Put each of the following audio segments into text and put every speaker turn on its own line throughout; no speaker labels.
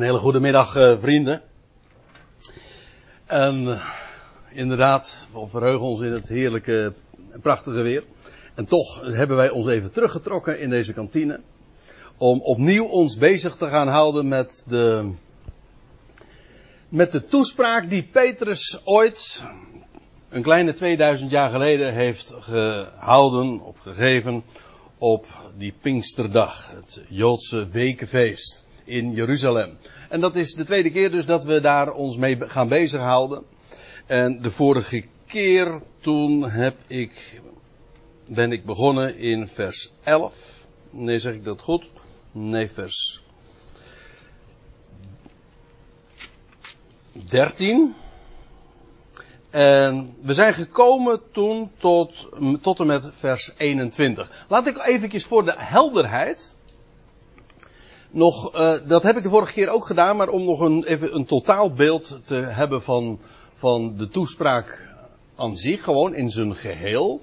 Een hele goede middag, uh, vrienden. En uh, inderdaad, we verheugen ons in het heerlijke prachtige weer. En toch hebben wij ons even teruggetrokken in deze kantine. Om opnieuw ons bezig te gaan houden met de, met de toespraak die Petrus ooit, een kleine 2000 jaar geleden, heeft gehouden, of gegeven, op die Pinksterdag, het Joodse wekenfeest in Jeruzalem. En dat is de tweede keer dus dat we daar ons mee gaan bezighouden. En de vorige keer toen heb ik, ben ik begonnen in vers 11. Nee, zeg ik dat goed? Nee, vers 13. En we zijn gekomen toen tot, tot en met vers 21. Laat ik eventjes voor de helderheid nog, uh, dat heb ik de vorige keer ook gedaan, maar om nog een, even een totaalbeeld te hebben van, van de toespraak aan zich, gewoon in zijn geheel.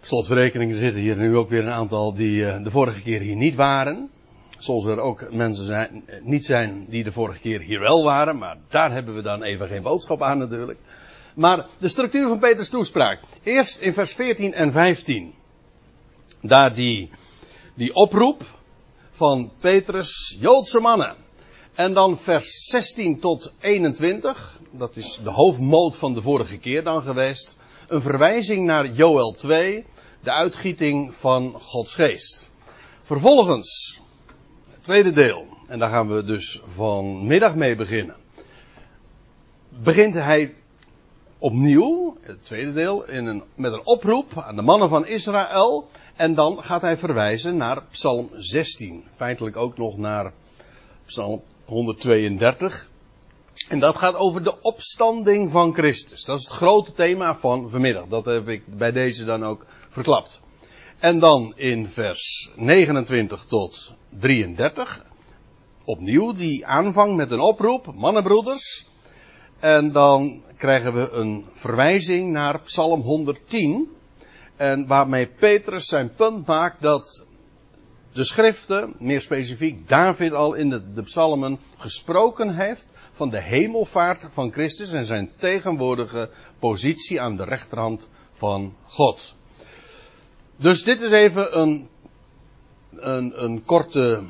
Slotverrekeningen zitten hier nu ook weer een aantal die uh, de vorige keer hier niet waren. Zoals er ook mensen zijn, niet zijn die de vorige keer hier wel waren, maar daar hebben we dan even geen boodschap aan natuurlijk. Maar de structuur van Peters toespraak. Eerst in vers 14 en 15. Daar die, die oproep van Petrus, Joodse mannen. En dan vers 16 tot 21, dat is de hoofdmoot van de vorige keer dan geweest. Een verwijzing naar Joel 2, de uitgieting van Gods geest. Vervolgens, het tweede deel, en daar gaan we dus vanmiddag mee beginnen. Begint hij opnieuw, het tweede deel, in een, met een oproep aan de mannen van Israël. En dan gaat hij verwijzen naar Psalm 16. Feitelijk ook nog naar Psalm 132. En dat gaat over de opstanding van Christus. Dat is het grote thema van vanmiddag. Dat heb ik bij deze dan ook verklapt. En dan in vers 29 tot 33. Opnieuw die aanvang met een oproep. Mannenbroeders. En dan krijgen we een verwijzing naar Psalm 110. En waarmee Petrus zijn punt maakt dat de schriften, meer specifiek David al in de, de psalmen, gesproken heeft van de hemelvaart van Christus en zijn tegenwoordige positie aan de rechterhand van God. Dus dit is even een, een, een korte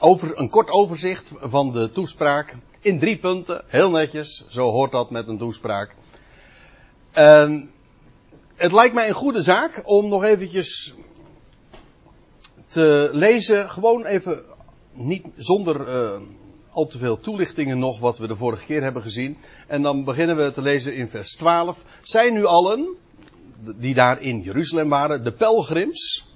over, een kort overzicht van de toespraak. In drie punten, heel netjes, zo hoort dat met een toespraak. En het lijkt mij een goede zaak om nog eventjes te lezen, gewoon even, niet zonder uh, al te veel toelichtingen nog wat we de vorige keer hebben gezien. En dan beginnen we te lezen in vers 12. Zijn nu allen, die daar in Jeruzalem waren, de pelgrims,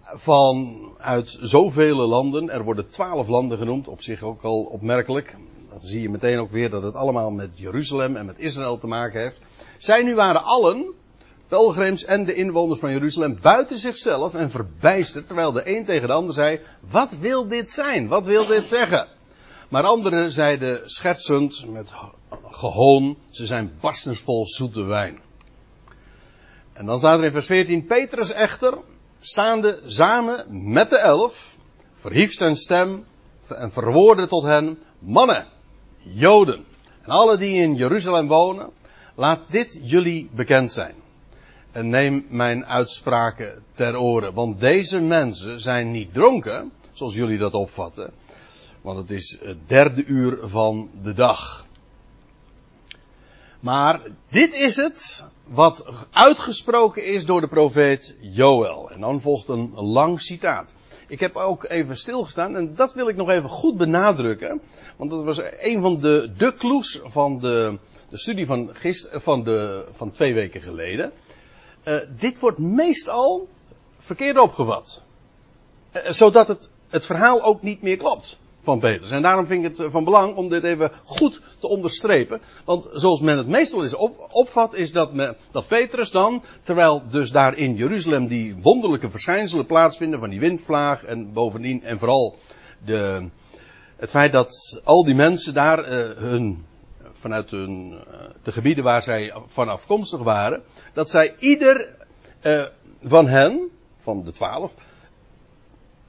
vanuit zoveel landen. Er worden twaalf landen genoemd, op zich ook al opmerkelijk. Dan zie je meteen ook weer dat het allemaal met Jeruzalem en met Israël te maken heeft. Zij nu waren allen, pelgrims en de inwoners van Jeruzalem, buiten zichzelf en verbijsterd, terwijl de een tegen de ander zei, wat wil dit zijn? Wat wil dit zeggen? Maar anderen zeiden schertsend, met gehoon, ze zijn barstensvol zoete wijn. En dan staat er in vers 14, Petrus echter, staande samen met de elf, verhief zijn stem en verwoordde tot hen, mannen, joden en alle die in Jeruzalem wonen, laat dit jullie bekend zijn. En neem mijn uitspraken ter oren, want deze mensen zijn niet dronken, zoals jullie dat opvatten, want het is het derde uur van de dag. Maar dit is het wat uitgesproken is door de profeet Joël. En dan volgt een lang citaat. Ik heb ook even stilgestaan en dat wil ik nog even goed benadrukken. Want dat was een van de, de clues van de, de studie van, gister, van, de, van twee weken geleden. Uh, dit wordt meestal verkeerd opgevat. Uh, zodat het, het verhaal ook niet meer klopt van Petrus. En daarom vind ik het van belang om dit even goed te onderstrepen. Want zoals men het meestal is op, opvat, is dat, dat Petrus dan, terwijl dus daar in Jeruzalem die wonderlijke verschijnselen plaatsvinden van die windvlaag en bovendien en vooral de, het feit dat al die mensen daar uh, hun, vanuit hun, uh, de gebieden waar zij van afkomstig waren, dat zij ieder van hen, van de twaalf,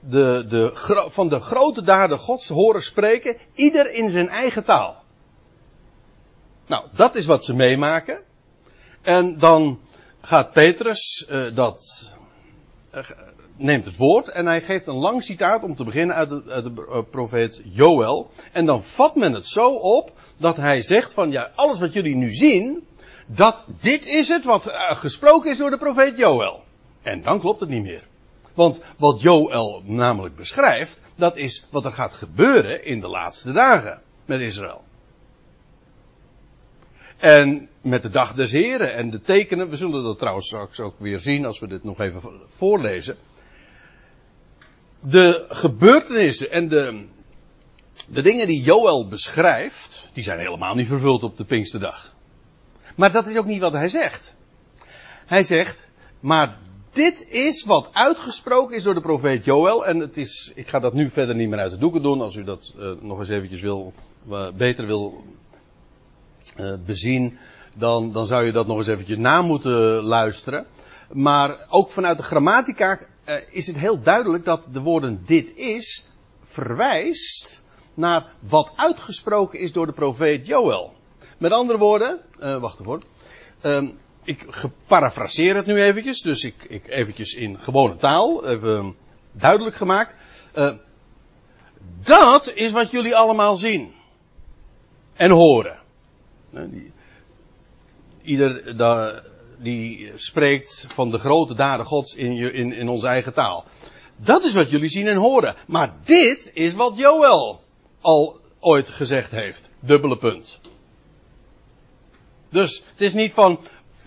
de, de, van de grote daden Gods horen spreken, ieder in zijn eigen taal. Nou, dat is wat ze meemaken. En dan gaat Petrus uh, dat, uh, neemt het woord en hij geeft een lang citaat om te beginnen uit de, uit de uh, profeet Joël. En dan vat men het zo op dat hij zegt van ja, alles wat jullie nu zien, dat dit is het wat gesproken is door de profeet Joël. En dan klopt het niet meer. Want wat Joël namelijk beschrijft, dat is wat er gaat gebeuren in de laatste dagen met Israël. En met de dag des Heren en de tekenen, we zullen dat trouwens straks ook weer zien als we dit nog even voorlezen. De gebeurtenissen en de, de dingen die Joël beschrijft, die zijn helemaal niet vervuld op de Pinksterdag. Maar dat is ook niet wat hij zegt. Hij zegt, maar dit is wat uitgesproken is door de profeet Joël. En het is, ik ga dat nu verder niet meer uit de doeken doen. Als u dat uh, nog eens eventjes wil, uh, beter wil uh, bezien, dan, dan zou je dat nog eens eventjes na moeten luisteren. Maar ook vanuit de grammatica is het heel duidelijk dat de woorden dit is verwijst naar wat uitgesproken is door de profeet Joël. Met andere woorden, wacht even um, ik geparafraseer het nu eventjes, dus ik, ik eventjes in gewone taal, even duidelijk gemaakt. Uh, dat is wat jullie allemaal zien. En horen. Die, ieder die spreekt van de grote daden gods in, in, in onze eigen taal. Dat is wat jullie zien en horen. Maar dit is wat Joël al ooit gezegd heeft. Dubbele punt. Dus het is niet van,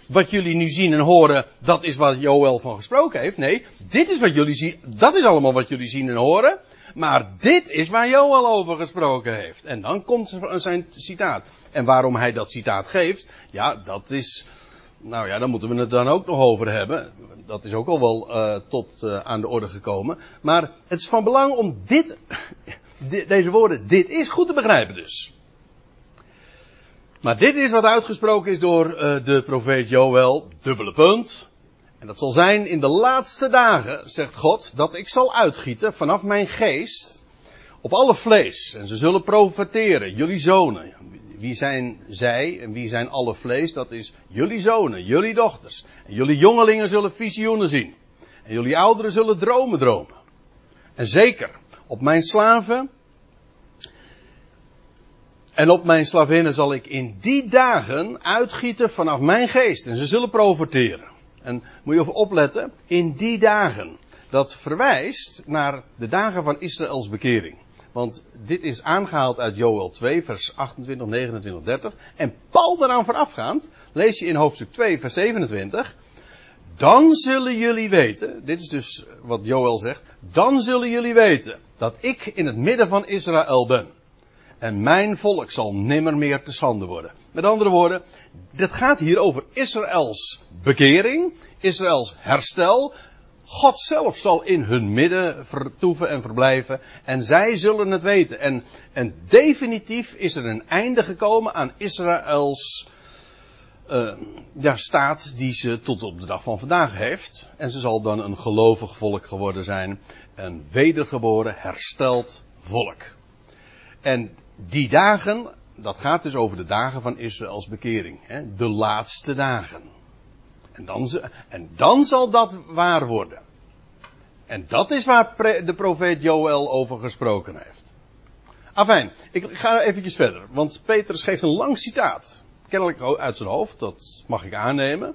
wat jullie nu zien en horen, dat is wat Joël van gesproken heeft. Nee, dit is wat jullie zien, dat is allemaal wat jullie zien en horen. Maar dit is waar Joël over gesproken heeft. En dan komt zijn citaat. En waarom hij dat citaat geeft, ja, dat is, nou ja, daar moeten we het dan ook nog over hebben. Dat is ook al wel uh, tot uh, aan de orde gekomen. Maar het is van belang om dit, deze woorden, dit is goed te begrijpen dus. Maar dit is wat uitgesproken is door uh, de profeet Joël, dubbele punt. En dat zal zijn in de laatste dagen, zegt God, dat ik zal uitgieten vanaf mijn geest op alle vlees. En ze zullen profeteren, jullie zonen. Wie zijn zij en wie zijn alle vlees? Dat is jullie zonen, jullie dochters. En jullie jongelingen zullen visioenen zien. En jullie ouderen zullen dromen dromen. En zeker, op mijn slaven en op mijn slavinnen zal ik in die dagen uitgieten vanaf mijn geest. En ze zullen profiteren. En moet je even opletten, in die dagen. Dat verwijst naar de dagen van Israëls bekering. Want dit is aangehaald uit Joel 2, vers 28, 29, 30. En pal daaraan voorafgaand, lees je in hoofdstuk 2, vers 27. Dan zullen jullie weten, dit is dus wat Joel zegt, dan zullen jullie weten dat ik in het midden van Israël ben. En mijn volk zal nimmer meer te schande worden. Met andere woorden, dit gaat hier over Israëls bekering, Israëls herstel. God zelf zal in hun midden vertoeven en verblijven. En zij zullen het weten. En, en definitief is er een einde gekomen aan Israëls uh, ja, staat die ze tot op de dag van vandaag heeft. En ze zal dan een gelovig volk geworden zijn. Een wedergeboren, hersteld volk. En die dagen, dat gaat dus over de dagen van Israëls bekering. Hè? De laatste dagen. En dan, en dan zal dat waar worden. En dat is waar de profeet Joël over gesproken heeft. Afijn, ik ga eventjes verder. Want Petrus geeft een lang citaat. Kennelijk uit zijn hoofd, dat mag ik aannemen.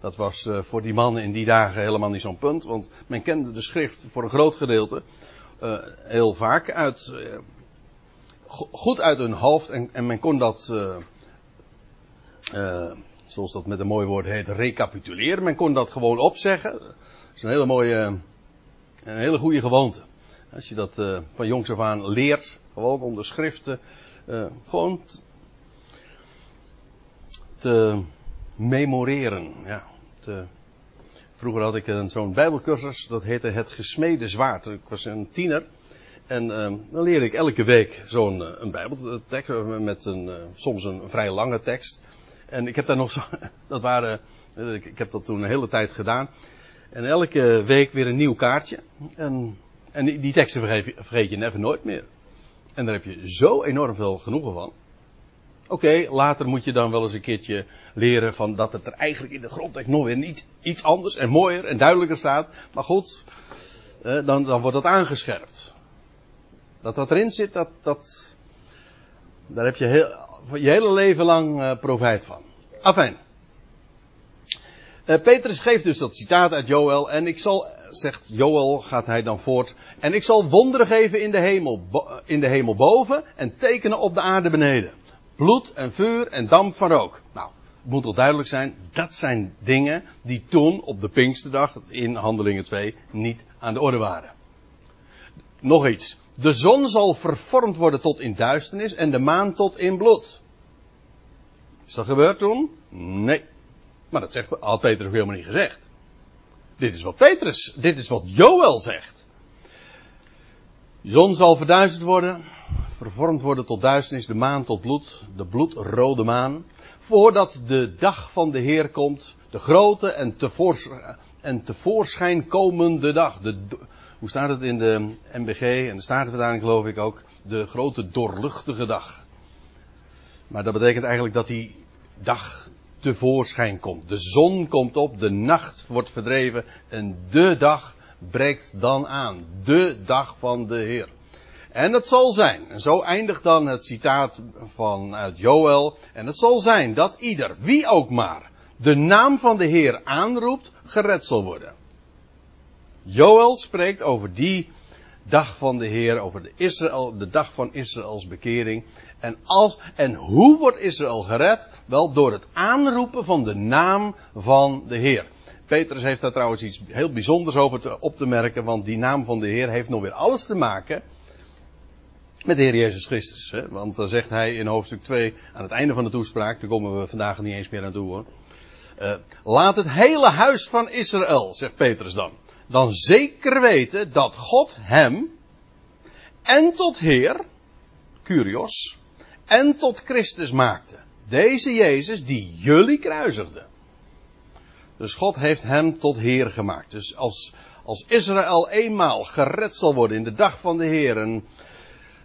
Dat was uh, voor die mannen in die dagen helemaal niet zo'n punt. Want men kende de schrift voor een groot gedeelte uh, heel vaak uit uh, goed uit hun hoofd en, en men kon dat, uh, uh, zoals dat met een mooi woord heet, recapituleren. Men kon dat gewoon opzeggen. Dat is een hele mooie, een hele goede gewoonte. Als je dat uh, van jongs af aan leert, gewoon om de schriften, gewoon te, memoreren. Ja, te, vroeger had ik zo'n bijbelcursus, dat heette Het Gesmede Zwaard. Ik was een tiener. En uh, dan leer ik elke week zo'n uh, een bijbeltekst met een, uh, soms een vrij lange tekst. En ik heb daar nog zo, dat waren, ik, ik, heb dat toen een hele tijd gedaan. En elke week weer een nieuw kaartje. En En die, teksten vergeet je, vergeet je nooit meer. En daar heb je zo enorm veel genoegen van. Oké, later moet je dan wel eens een keertje leren van dat het er eigenlijk in de grondtekst nog weer niet iets anders en mooier en duidelijker staat. Maar goed, eh, dan, dan wordt dat aangescherpt. Dat wat erin zit, dat, dat, daar heb je heel, je hele leven lang uh, profijt van. Afijn. Uh, Petrus geeft dus dat citaat uit Joel en ik zal, zegt Joel, gaat hij dan voort. En ik zal wonderen geven in de hemel, in de hemel boven en tekenen op de aarde beneden. Bloed en vuur en damp van rook. Nou, het moet toch duidelijk zijn, dat zijn dingen die toen op de Pinksterdag in Handelingen 2 niet aan de orde waren. Nog iets. De zon zal vervormd worden tot in duisternis en de maan tot in bloed. Is dat gebeurd toen? Nee. Maar dat zegt, had Petrus helemaal niet gezegd. Dit is wat Petrus, dit is wat Joel zegt. De zon zal verduisterd worden, vervormd worden tot duisternis, de maan tot bloed, de bloedrode maan. Voordat de dag van de Heer komt, de grote en, tevoorschijn, en tevoorschijn komende dag. De, hoe staat het in de MBG en de Statenvertaling geloof ik ook? De grote doorluchtige dag. Maar dat betekent eigenlijk dat die dag tevoorschijn komt. De zon komt op, de nacht wordt verdreven en de dag breekt dan aan. De dag van de Heer. En het zal zijn, en zo eindigt dan het citaat vanuit Joel, en het zal zijn dat ieder, wie ook maar, de naam van de Heer aanroept, gered zal worden. Joel spreekt over die dag van de Heer, over de, Israël, de dag van Israëls bekering. En, als, en hoe wordt Israël gered? Wel door het aanroepen van de naam van de Heer. Petrus heeft daar trouwens iets heel bijzonders over op te merken, want die naam van de Heer heeft nog weer alles te maken met de Heer Jezus Christus. Hè? Want dan zegt hij in hoofdstuk 2 aan het einde van de toespraak, daar komen we vandaag niet eens meer aan toe hoor. Uh, laat het hele huis van Israël, zegt Petrus dan, dan zeker weten dat God hem en tot Heer, Curios, en tot Christus maakte. Deze Jezus die jullie kruisigde. Dus God heeft hem tot Heer gemaakt. Dus als, als Israël eenmaal gered zal worden in de dag van de Heer. En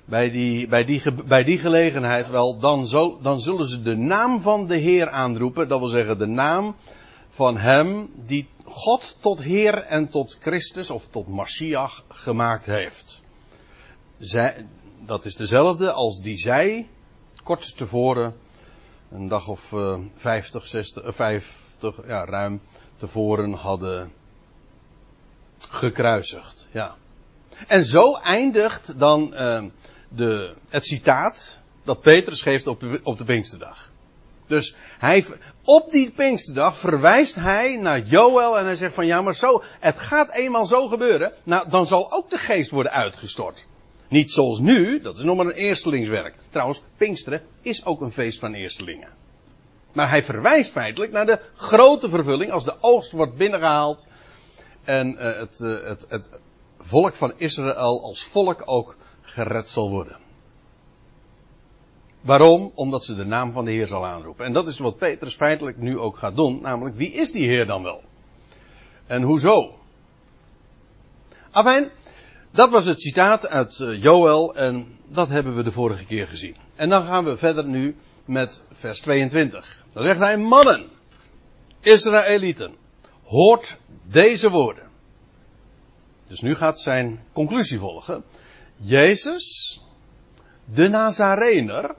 bij die, bij die, bij die gelegenheid wel, dan, zo, dan zullen ze de naam van de Heer aanroepen. Dat wil zeggen de naam van hem die God tot Heer en tot Christus of tot Mashiach gemaakt heeft. Zij, dat is dezelfde als die zij kort tevoren, een dag of uh, 50, 60, 50, ja, ruim tevoren hadden gekruisigd. Ja. En zo eindigt dan uh, de, het citaat dat Petrus geeft op de, op de Pinksterdag. Dus hij, op die Pinksterdag verwijst hij naar Joel en hij zegt van ja, maar zo, het gaat eenmaal zo gebeuren. Nou, dan zal ook de geest worden uitgestort. Niet zoals nu, dat is nog maar een eerstelingswerk. Trouwens, Pinksteren is ook een feest van eerstelingen. Maar hij verwijst feitelijk naar de grote vervulling als de oogst wordt binnengehaald en uh, het, uh, het, het volk van Israël als volk ook gered zal worden. Waarom? Omdat ze de naam van de Heer zal aanroepen. En dat is wat Petrus feitelijk nu ook gaat doen. Namelijk, wie is die Heer dan wel? En hoezo? Afijn, dat was het citaat uit uh, Joel en dat hebben we de vorige keer gezien. En dan gaan we verder nu met vers 22. Dan zegt hij, mannen, Israëlieten, hoort deze woorden. Dus nu gaat zijn conclusie volgen. Jezus, de Nazarener.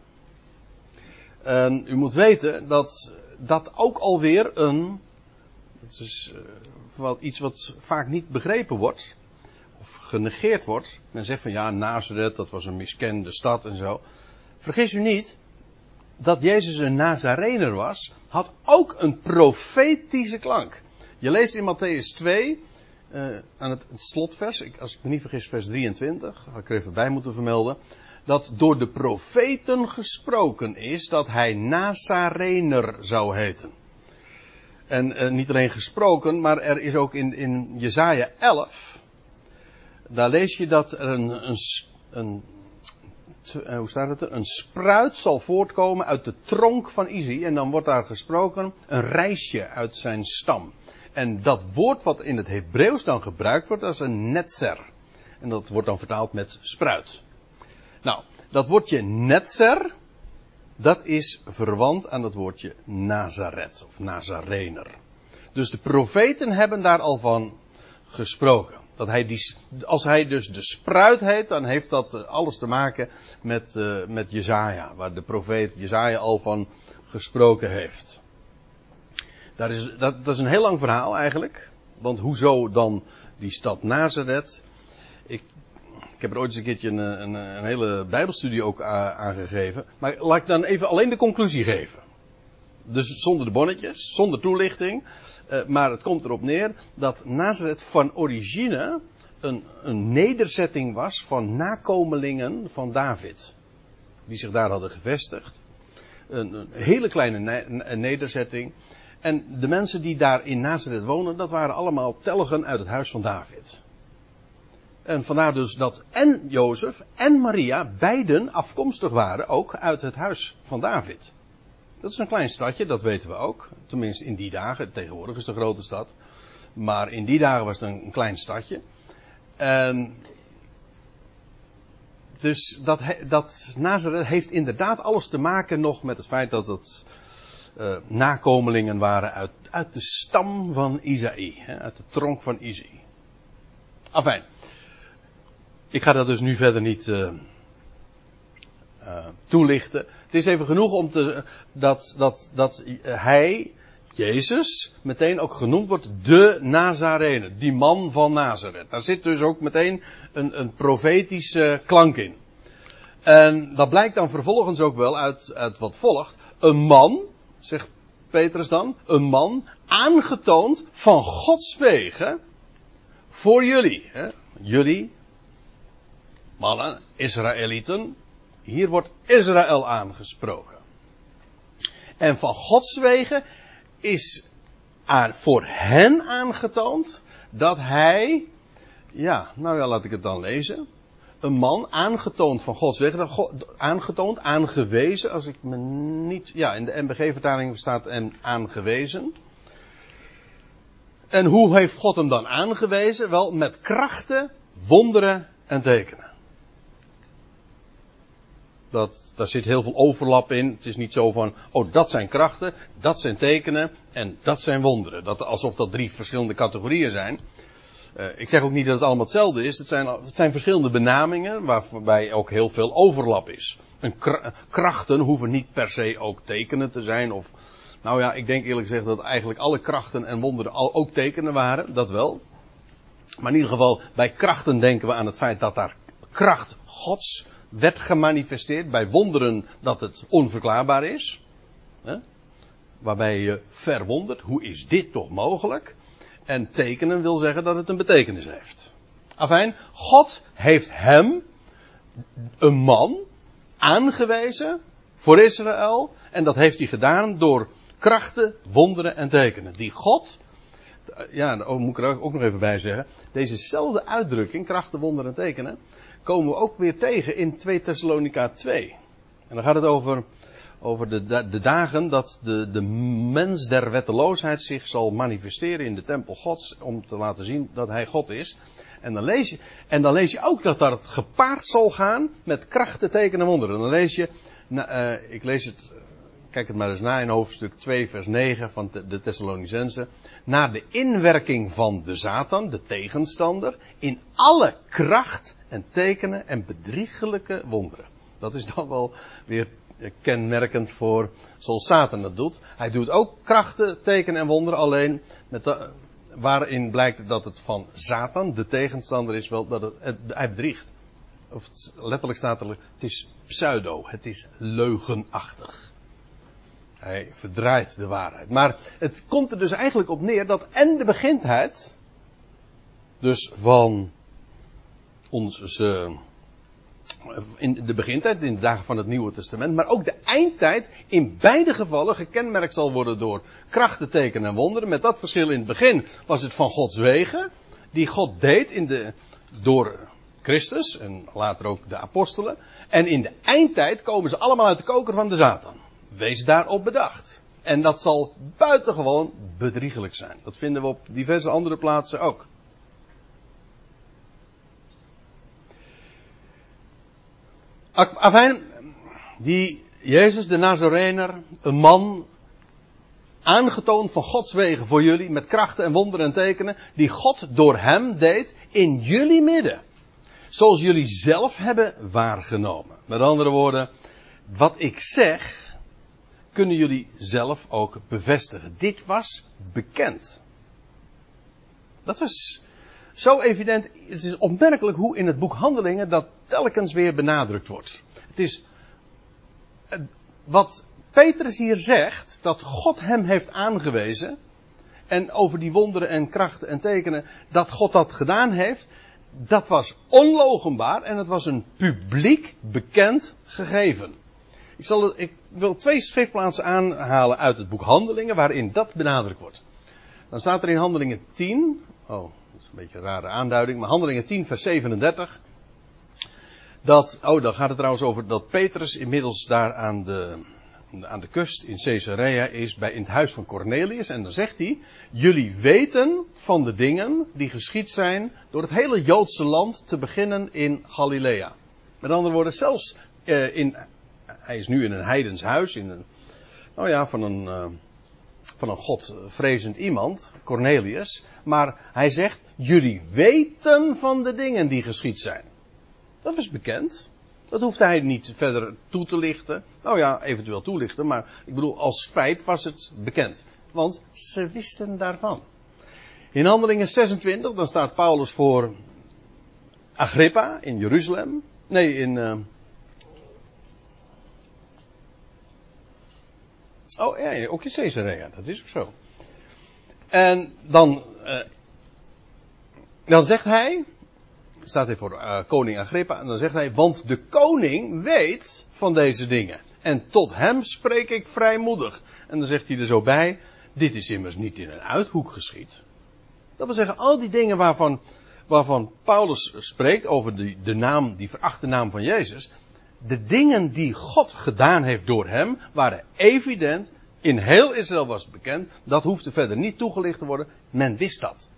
En u moet weten dat dat ook alweer een. Dat is wat, iets wat vaak niet begrepen wordt. Of genegeerd wordt. Men zegt van ja, Nazareth, dat was een miskende stad en zo. Vergis u niet. Dat Jezus een Nazarener was, had ook een profetische klank. Je leest in Matthäus 2, uh, aan het, het slotvers, ik, als ik me niet vergis, vers 23, had ik er even bij moeten vermelden, dat door de profeten gesproken is dat hij Nazarener zou heten. En uh, niet alleen gesproken, maar er is ook in, in Jezaja 11, daar lees je dat er een, een, een hoe staat er? Een spruit zal voortkomen uit de tronk van Isi. En dan wordt daar gesproken een reisje uit zijn stam. En dat woord wat in het Hebreeuws dan gebruikt wordt, dat is een netzer. En dat wordt dan vertaald met spruit. Nou, dat woordje netzer, dat is verwant aan het woordje Nazareth of Nazarener. Dus de profeten hebben daar al van gesproken. Dat hij die, als hij dus de spruit heet, dan heeft dat eh, alles te maken met, uh, met Jezaja, waar de profeet Jezaja al van gesproken heeft. Dat is, dat, dat is een heel lang verhaal eigenlijk. Want hoezo dan die stad Nazareth? Heb er ooit eens een keertje een, een, een hele bijbelstudie ook aangegeven. Maar laat ik dan even alleen de conclusie geven. Dus zonder de bonnetjes, zonder toelichting. Uh, maar het komt erop neer dat Nazareth van origine een, een nederzetting was van nakomelingen van David. Die zich daar hadden gevestigd. Een, hele kleine ne nederzetting. En de mensen die daar in Nazareth wonen, dat waren allemaal telgen uit het huis van David. En vandaar dus dat en Jozef en Maria beiden afkomstig waren ook uit het huis van David. Dat is een klein stadje, dat weten we ook. Tenminste in die dagen. Tegenwoordig is het een grote stad. Maar in die dagen was het een, klein stadje. En dus dat, dat Nazareth heeft inderdaad alles te maken nog met het feit dat het uh, nakomelingen waren uit, uit de stam van Isaïe. Uit de tronk van Isaïe. Afijn. Ik ga dat dus nu verder niet uh, toelichten. Het is even genoeg om te, dat, dat, dat hij, Jezus, meteen ook genoemd wordt de Nazarener. Die man van Nazareth. Daar zit dus ook meteen een, een profetische klank in. En dat blijkt dan vervolgens ook wel uit, uit wat volgt. Een man, zegt Petrus dan, een man aangetoond van Gods wegen voor jullie. Hè? Jullie, mannen, Israëlieten, hier wordt Israël aangesproken. En van Gods wegen is aan, voor hen aangetoond dat hij, ja, nou ja, laat ik het dan lezen. Een man aangetoond van Gods wegen, aangetoond, aangewezen, als ik me niet, ja, in de MBG-vertaling staat en aangewezen. En hoe heeft God hem dan aangewezen? Wel, met krachten, wonderen en tekenen. Dat, daar zit heel veel overlap in. Het is niet zo van, oh dat zijn krachten, dat zijn tekenen en dat zijn wonderen. Dat, alsof dat drie verschillende categorieën zijn. Uh, ik zeg ook niet dat het allemaal hetzelfde is. Het zijn, het zijn verschillende benamingen waarbij ook heel veel overlap is. En krachten hoeven niet per se ook tekenen te zijn. Of, nou ja, ik denk eerlijk gezegd dat eigenlijk alle krachten en wonderen al ook tekenen waren. Dat wel. Maar in ieder geval, bij krachten denken we aan het feit dat daar kracht Gods werd gemanifesteerd bij wonderen dat het onverklaarbaar is. Hè? Waarbij je verwondert, hoe is dit toch mogelijk? En tekenen wil zeggen dat het een betekenis heeft. Afijn, God heeft hem, een man, aangewezen voor Israël. En dat heeft hij gedaan door krachten, wonderen en tekenen. Die God, ja, daar moet ik er ook nog even bij zeggen. Dezezelfde uitdrukking, krachten, wonderen en tekenen, komen we ook weer tegen in 2 Thessalonica 2. En dan gaat het over, over de, de dagen dat de, de mens der wetteloosheid zich zal manifesteren in de tempel Gods. Om te laten zien dat hij God is. En dan lees je, en dan lees je ook dat dat gepaard zal gaan met krachten, tekenen en wonderen. Dan lees je, nou, uh, ik lees het, kijk het maar eens na in hoofdstuk 2 vers 9 van de Thessalonicense. Naar de inwerking van de Satan, de tegenstander, in alle kracht en tekenen en bedriegelijke wonderen. Dat is dan wel weer kenmerkend voor zoals Satan dat doet. Hij doet ook krachten, tekenen en wonderen, alleen met waarin blijkt dat het van Satan, de tegenstander is, dat het, hij bedriegt. Of letterlijk staat er, het is pseudo, het is leugenachtig. Hij verdraait de waarheid. Maar het komt er dus eigenlijk op neer dat en de begintheid, dus van onze, in de begintijd, in de dagen van het Nieuwe Testament, maar ook de eindtijd in beide gevallen gekenmerkt zal worden door krachten, tekenen en wonderen. Met dat verschil in het begin was het van Gods wegen, die God deed in de, door Christus en later ook de apostelen. En in de eindtijd komen ze allemaal uit de koker van de Satan. Wees daarop bedacht. En dat zal buitengewoon bedriegelijk zijn. Dat vinden we op diverse andere plaatsen ook. Afijn, die Jezus de Nazarener, een man aangetoond van Gods wegen voor jullie, met krachten en wonderen en tekenen, die God door hem deed in jullie midden. Zoals jullie zelf hebben waargenomen. Met andere woorden, wat ik zeg, kunnen jullie zelf ook bevestigen. Dit was bekend. Dat was zo evident. Het is opmerkelijk hoe in het boek Handelingen dat telkens weer benadrukt wordt. Het is wat Petrus hier zegt, dat God hem heeft aangewezen. En over die wonderen en krachten en tekenen, dat God dat gedaan heeft. Dat was onlogenbaar en het was een publiek bekend gegeven. Ik, zal, ik wil twee schriftplaatsen aanhalen uit het boek Handelingen waarin dat benadrukt wordt. Dan staat er in Handelingen 10, oh, dat is een beetje een rare aanduiding, maar Handelingen 10 vers 37. Dat, oh, dan gaat het trouwens over dat Petrus inmiddels daar aan de, aan de kust in Caesarea is bij in het huis van Cornelius. En dan zegt hij, jullie weten van de dingen die geschied zijn door het hele Joodse land te beginnen in Galilea. Met andere woorden, zelfs eh, in, hij is nu in een heidens huis, in een, nou ja, van een, uh, van een godvrezend iemand, Cornelius. Maar hij zegt, jullie weten van de dingen die geschied zijn. Dat was bekend. Dat hoefde hij niet verder toe te lichten. Nou ja, eventueel toelichten, maar ik bedoel, als feit was het bekend. Want ze wisten daarvan. In Handelingen 26, dan staat Paulus voor Agrippa in Jeruzalem. Nee, in. Uh... Oh ja, ook in Caesarea, dat is ook zo. En dan. Uh... Dan zegt hij, staat hij voor uh, koning Agrippa en dan zegt hij, want de koning weet van deze dingen. En tot hem spreek ik vrijmoedig. En dan zegt hij er zo bij, dit is immers niet in een uithoek geschied. Dat wil zeggen, al die dingen waarvan, waarvan Paulus spreekt over de, de naam, die verachte naam van Jezus. De dingen die God gedaan heeft door hem, waren evident. In heel Israël was het bekend. Dat hoefde verder niet toegelicht te worden. Men wist dat.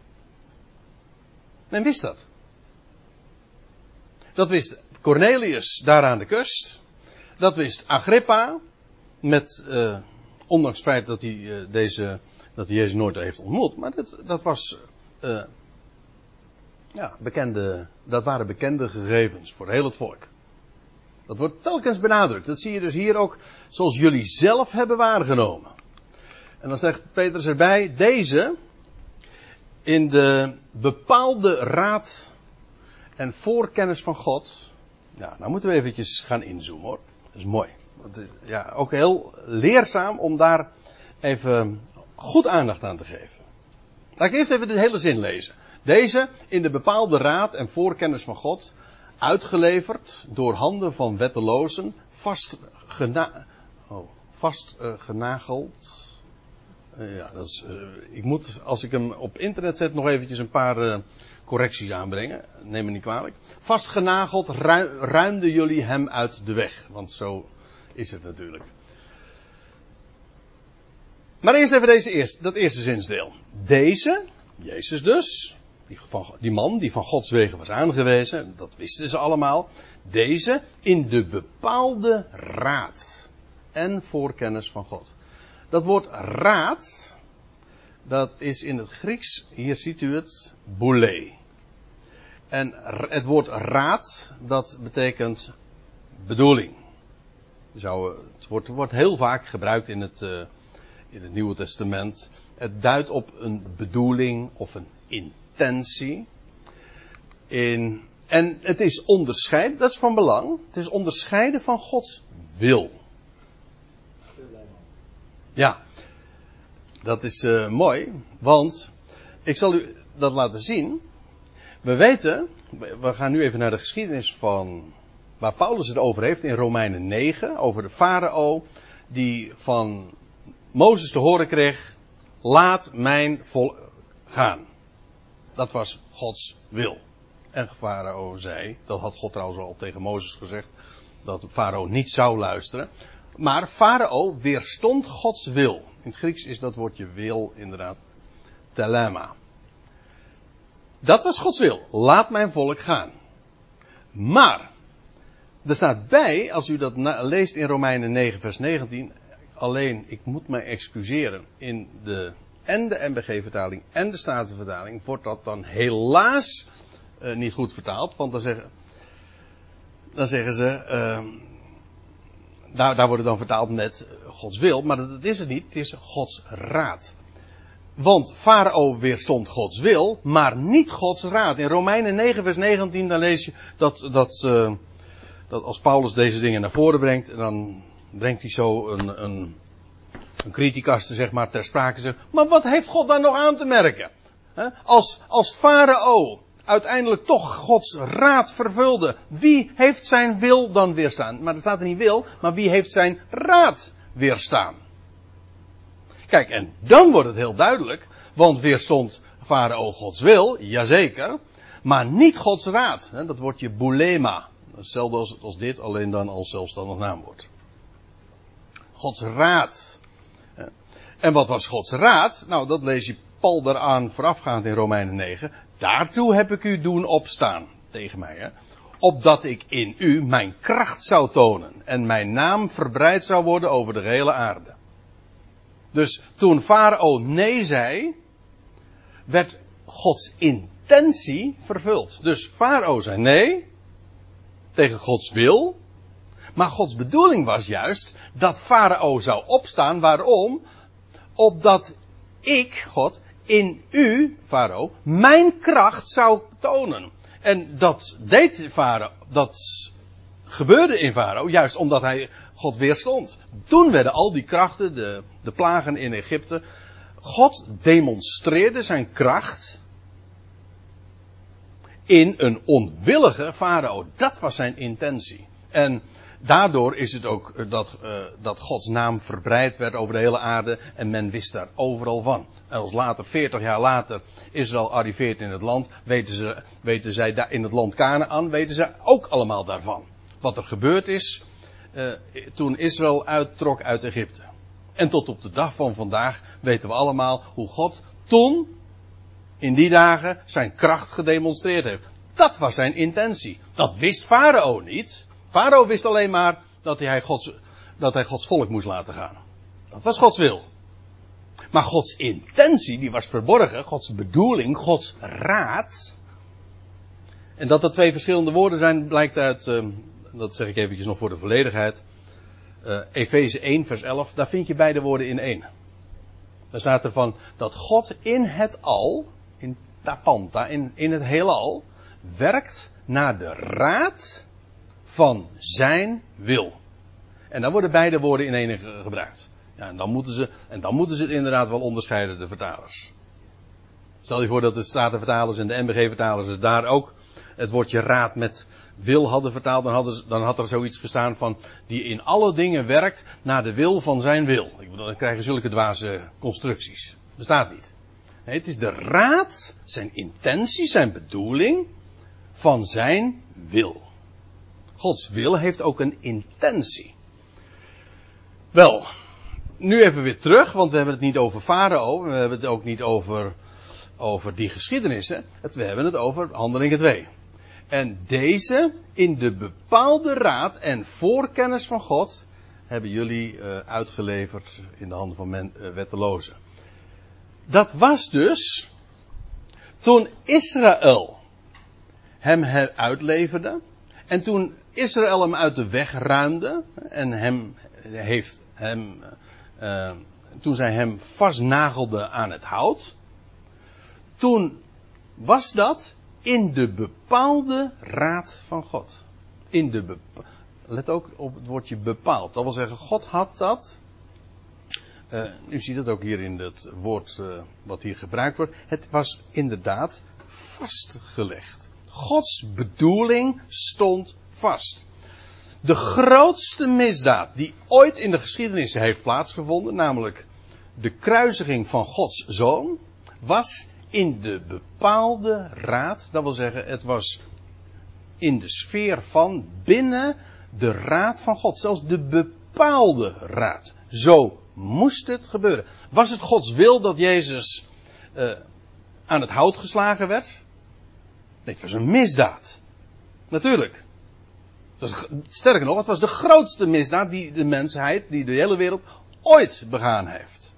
Men wist dat. Dat wist Cornelius daar aan de kust. Dat wist Agrippa. Met, uh, ondanks het feit dat hij uh, deze, dat hij Jezus nooit heeft ontmoet. Maar dat, dat was, uh, ja, bekende, dat waren bekende gegevens voor heel het volk. Dat wordt telkens benadrukt. Dat zie je dus hier ook zoals jullie zelf hebben waargenomen. En dan zegt Petrus erbij, deze in de bepaalde raad en voorkennis van God. Ja, nou moeten we eventjes gaan inzoomen hoor. Dat is mooi. Want, ja, ook heel leerzaam om daar even goed aandacht aan te geven. Laat ik eerst even de hele zin lezen. Deze in de bepaalde raad en voorkennis van God, uitgeleverd door handen van wettelozen, vast, gena oh, vast uh, genageld. Uh, ja, dat is, uh, ik moet, als ik hem op internet zet, nog eventjes een paar correcties aanbrengen. Neem me niet kwalijk. Vastgenageld ruimden jullie hem uit de weg. Want zo is het natuurlijk. Maar eerst even deze eerste, dat eerste zinsdeel. Deze, Jezus dus, die, man die van Gods wegen was aangewezen, dat wisten ze allemaal. Deze in de bepaalde raad en voorkennis van God. Dat woord raad, dat is in het Grieks, hier ziet u het, boule. En het woord raad, dat betekent bedoeling. Zou, het wordt, wordt heel vaak gebruikt in het, uh, in het Nieuwe Testament. Het duidt op een bedoeling of een intentie. In, en het is onderscheiden, dat is van belang. Het is onderscheiden van Gods wil. Ja, dat is uh, mooi, want ik zal u dat laten zien. We weten, we gaan nu even naar de geschiedenis van waar Paulus het over heeft in Romeinen 9, over de farao die van Mozes te horen kreeg, laat mijn volk gaan. Dat was Gods wil. En farao zei, dat had God trouwens al tegen Mozes gezegd, dat farao niet zou luisteren. Maar farao weerstond Gods wil. In het Grieks is dat woordje wil inderdaad telema. Dat was Gods wil. Laat mijn volk gaan. Maar, Er staat bij, als u dat leest in Romeinen 9, vers 19, alleen, ik moet mij excuseren, in de en de MBG-vertaling en de Statenvertaling wordt dat dan helaas uh, niet goed vertaald, want dan zeggen, dan zeggen ze, uh, daar, daar wordt het dan vertaald met Gods wil, maar dat, is het niet, het is Gods raad. Want Farao weerstond Gods wil, maar niet Gods raad. In Romeinen 9 vers 19 dan lees je dat, dat, uh, dat als Paulus deze dingen naar voren brengt, dan brengt hij zo een, een, een criticaste zeg maar ter sprake. Zegt, maar wat heeft God daar nog aan te merken? Als, als Farao uiteindelijk toch Gods raad vervulde, wie heeft zijn wil dan weerstaan? Maar er staat er niet wil, maar wie heeft zijn raad weerstaan? Kijk, en dan wordt het heel duidelijk, want weerstond Farao Gods wil, jazeker, maar niet Gods raad. Dat wordt je boulema. Hetzelfde als dit, alleen dan als zelfstandig naamwoord. Gods raad. En wat was Gods raad? Nou, dat lees je Paul daaraan voorafgaand in Romeinen 9. Daartoe heb ik u doen opstaan. Tegen mij, hè. Opdat ik in u mijn kracht zou tonen. En mijn naam verbreid zou worden over de hele aarde. Dus toen Farao nee zei, werd Gods intentie vervuld. Dus Farao zei nee, tegen Gods wil. Maar Gods bedoeling was juist dat Farao zou opstaan. Waarom? Opdat ik, God, in u, Farao, mijn kracht zou tonen. En dat deed Farao, dat gebeurde in Farao, juist omdat hij God weerstond. Toen werden al die krachten, de, de plagen in Egypte, God demonstreerde zijn kracht in een onwillige farao. Dat was zijn intentie. En daardoor is het ook eh, dat, uh, dat Gods naam verbreid werd over de hele aarde en men wist daar overal van. En als later, 40 jaar later, Israël arriveert in het land, weten, ze, weten zij daar in het land Canaan, weten ze ook allemaal daarvan. Wat er gebeurd is uh, toen Israël uittrok uit Egypte. En tot op de dag van vandaag weten we allemaal hoe God toen in die dagen zijn kracht gedemonstreerd heeft. Dat was zijn intentie. Dat wist Farao niet. Farao wist alleen maar dat hij, Gods, dat hij Gods volk moest laten gaan. Dat was Gods wil. Maar Gods intentie, die was verborgen. Gods bedoeling, Gods raad. En dat er twee verschillende woorden zijn, blijkt uit, uh, dat zeg ik eventjes nog voor de volledigheid. Uh, Efeze 1, vers 11, daar vind je beide woorden in één. Daar staat er van dat God in het al, in tapanta, in, in het heelal, werkt naar de raad van zijn wil. En dan worden beide woorden in één gebruikt. Ja, en dan moeten ze, en dan moeten ze het inderdaad wel onderscheiden, de vertalers. Stel je voor dat de Statenvertalers en de MBG-vertalers daar ook het woordje raad met wil hadden vertaald, dan, hadden, dan had er zoiets gestaan van die in alle dingen werkt naar de wil van zijn wil. Ik bedoel, dan krijgen zulke dwaze constructies. Bestaat niet. Nee, het is de raad, zijn intentie, zijn bedoeling van zijn wil. Gods wil heeft ook een intentie. Wel, nu even weer terug, want we hebben het niet over Farao, we hebben het ook niet over, over die geschiedenissen. We hebben het over Handelingen 2. En deze, in de bepaalde raad en voorkennis van God, hebben jullie uh, uitgeleverd in de handen van men, uh, wettelozen. Dat was dus toen Israël hem uitleverde en toen Israël hem uit de weg ruimde en hem heeft hem, uh, toen zij hem vastnagelden aan het hout, toen was dat in de bepaalde raad van God. In de Let ook op het woordje bepaald. Dat wil zeggen, God had dat. Uh, u ziet het ook hier in het woord uh, wat hier gebruikt wordt. Het was inderdaad vastgelegd. Gods bedoeling stond vast. De grootste misdaad die ooit in de geschiedenis heeft plaatsgevonden, namelijk de kruisiging van Gods zoon, was in de bepaalde raad. Dat wil zeggen, het was in de sfeer van binnen de raad van God. Zelfs de bepaalde raad. Zo moest het gebeuren. Was het Gods wil dat Jezus uh, aan het hout geslagen werd? Het was een misdaad. Natuurlijk. Sterker nog, het was de grootste misdaad die de mensheid, die de hele wereld ooit begaan heeft.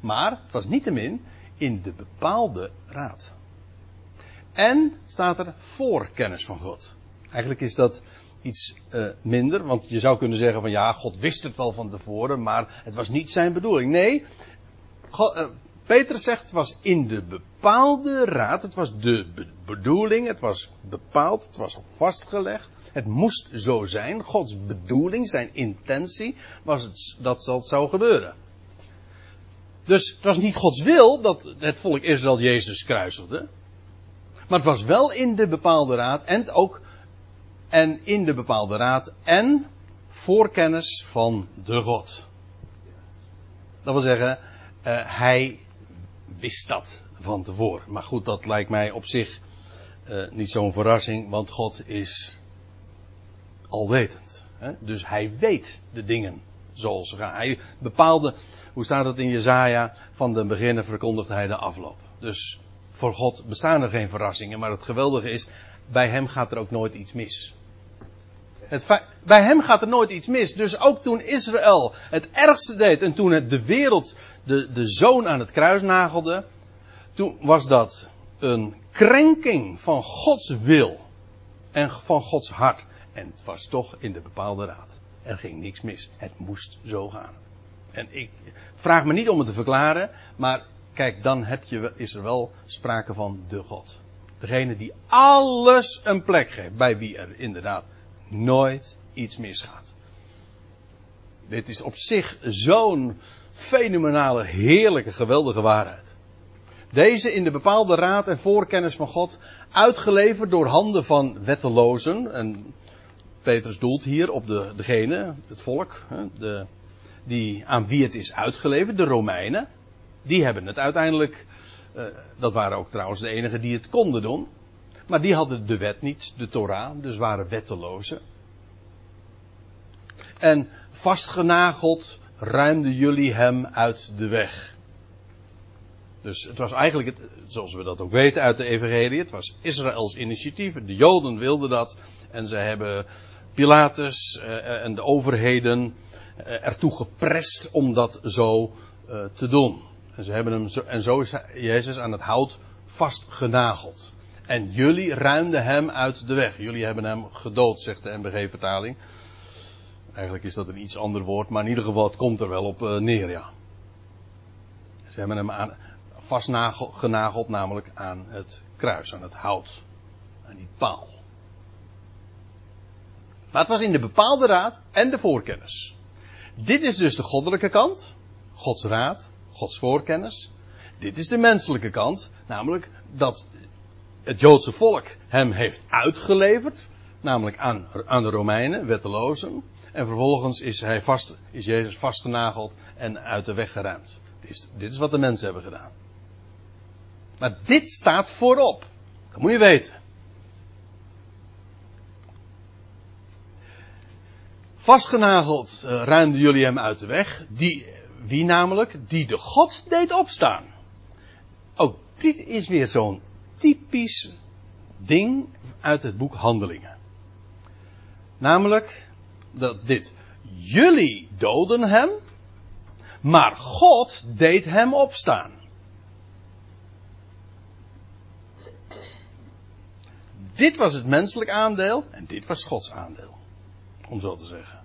Maar het was niettemin in de bepaalde raad. En staat er voorkennis van God. Eigenlijk is dat iets uh, minder, want je zou kunnen zeggen van ja, God wist het wel van tevoren, maar het was niet zijn bedoeling. Nee, God, uh, Petrus zegt het was in de bepaalde raad, het was de be bedoeling, het was bepaald, het was vastgelegd, het moest zo zijn. Gods bedoeling, zijn intentie, was dat dat zou gebeuren. Dus het was niet Gods wil dat het volk Israël Jezus kruisigde. Maar het was wel in de bepaalde raad en ook en in de bepaalde raad en voorkennis van de God. Dat wil zeggen, uh, hij wist dat van tevoren. Maar goed, dat lijkt mij op zich uh, niet zo'n verrassing, want God is alwetend. Hè? Dus hij weet de dingen zoals ze gaan. Hij bepaalde, hoe staat het in Jezaja, van de beginnen verkondigt hij de afloop. Dus voor God bestaan er geen verrassingen, maar het geweldige is, bij hem gaat er ook nooit iets mis. Bij hem gaat er nooit iets mis. Dus ook toen Israël het ergste deed en toen het de wereld de, de zoon aan het kruis nagelde, toen was dat een krenking van Gods wil en van Gods hart. En het was toch in de bepaalde raad. Er ging niks mis. Het moest zo gaan. En ik vraag me niet om het te verklaren, maar kijk, dan heb je, is er wel sprake van de God. Degene die alles een plek geeft, bij wie er inderdaad nooit iets misgaat. Dit is op zich zo'n fenomenale, heerlijke, geweldige waarheid. Deze in de bepaalde raad en voorkennis van God, uitgeleverd door handen van wettelozen. En Petrus doelt hier op de, degene, het volk, de, die, aan wie het is uitgeleverd, de Romeinen. Die hebben het uiteindelijk, uh, dat waren ook trouwens de enigen die het konden doen. Maar die hadden de wet niet, de Torah, dus waren wettelozen. En vastgenageld ruimden jullie hem uit de weg. Dus het was eigenlijk, het, zoals we dat ook weten uit de Evangelie, het was Israëls initiatief. De Joden wilden dat en ze hebben Pilatus uh, en de overheden uh, ertoe geprest om dat zo te doen. En, ze hebben hem en zo is Jezus aan het hout vastgenageld. En jullie ruimden hem uit de weg. Jullie hebben hem gedood, zegt de MBG-vertaling. Eigenlijk is dat een iets ander woord, maar in ieder geval het komt er wel op neer, ja. Ze hebben hem aan, vastgenageld, namelijk aan het kruis, aan het hout, aan die paal. Maar het was in de bepaalde raad en de voorkennis. Dit is dus de goddelijke kant, Gods raad, Gods voorkennis. Dit is de menselijke kant, namelijk dat het Joodse volk hem heeft uitgeleverd, namelijk aan, aan de Romeinen, wettelozen. En vervolgens is, hij vast, is Jezus vastgenageld en uit de weg geruimd. Dit, is wat de mensen hebben gedaan. Maar dit staat voorop. Dat moet je weten. Vastgenageld uh, ruimden jullie hem uit de weg. Die, wie namelijk? Die de God deed opstaan. Ook dit is weer zo'n typisch ding uit het boek Handelingen. Namelijk dat dit. Jullie doden hem, maar God deed hem opstaan. Dit was het menselijk aandeel en dit was Gods aandeel. Om zo te zeggen.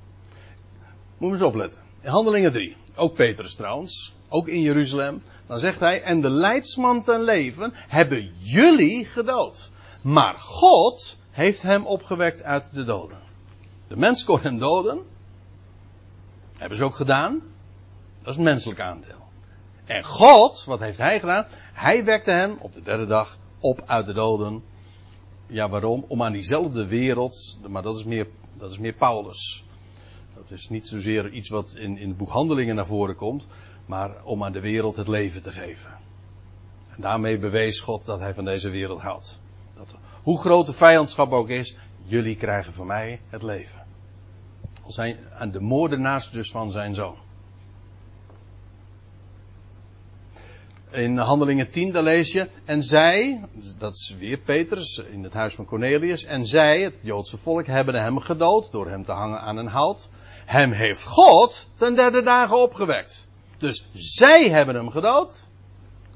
Moet we eens opletten. In Handelingen 3. Ook Petrus trouwens. Ook in Jeruzalem. Dan zegt hij. En de leidsman ten leven hebben jullie gedood. Maar God heeft hem opgewekt uit de doden. De mens kon hem doden. Hebben ze ook gedaan. Dat is het menselijk aandeel. En God, wat heeft hij gedaan? Hij wekte hem op de derde dag op uit de doden. Ja, waarom? Om aan diezelfde wereld, maar dat is meer, dat is meer Paulus. Dat is niet zozeer iets wat in, in het boek Handelingen naar voren komt, maar om aan de wereld het leven te geven. En daarmee bewees God dat hij van deze wereld houdt. Dat, hoe groot de vijandschap ook is, jullie krijgen van mij het leven. Al zijn aan de moordenaars dus van zijn zoon. In Handelingen 10, daar lees je. En zij, dat is weer Petrus in het huis van Cornelius. En zij, het Joodse volk, hebben hem gedood door hem te hangen aan een hout. Hem heeft God ten derde dagen opgewekt. Dus zij hebben hem gedood.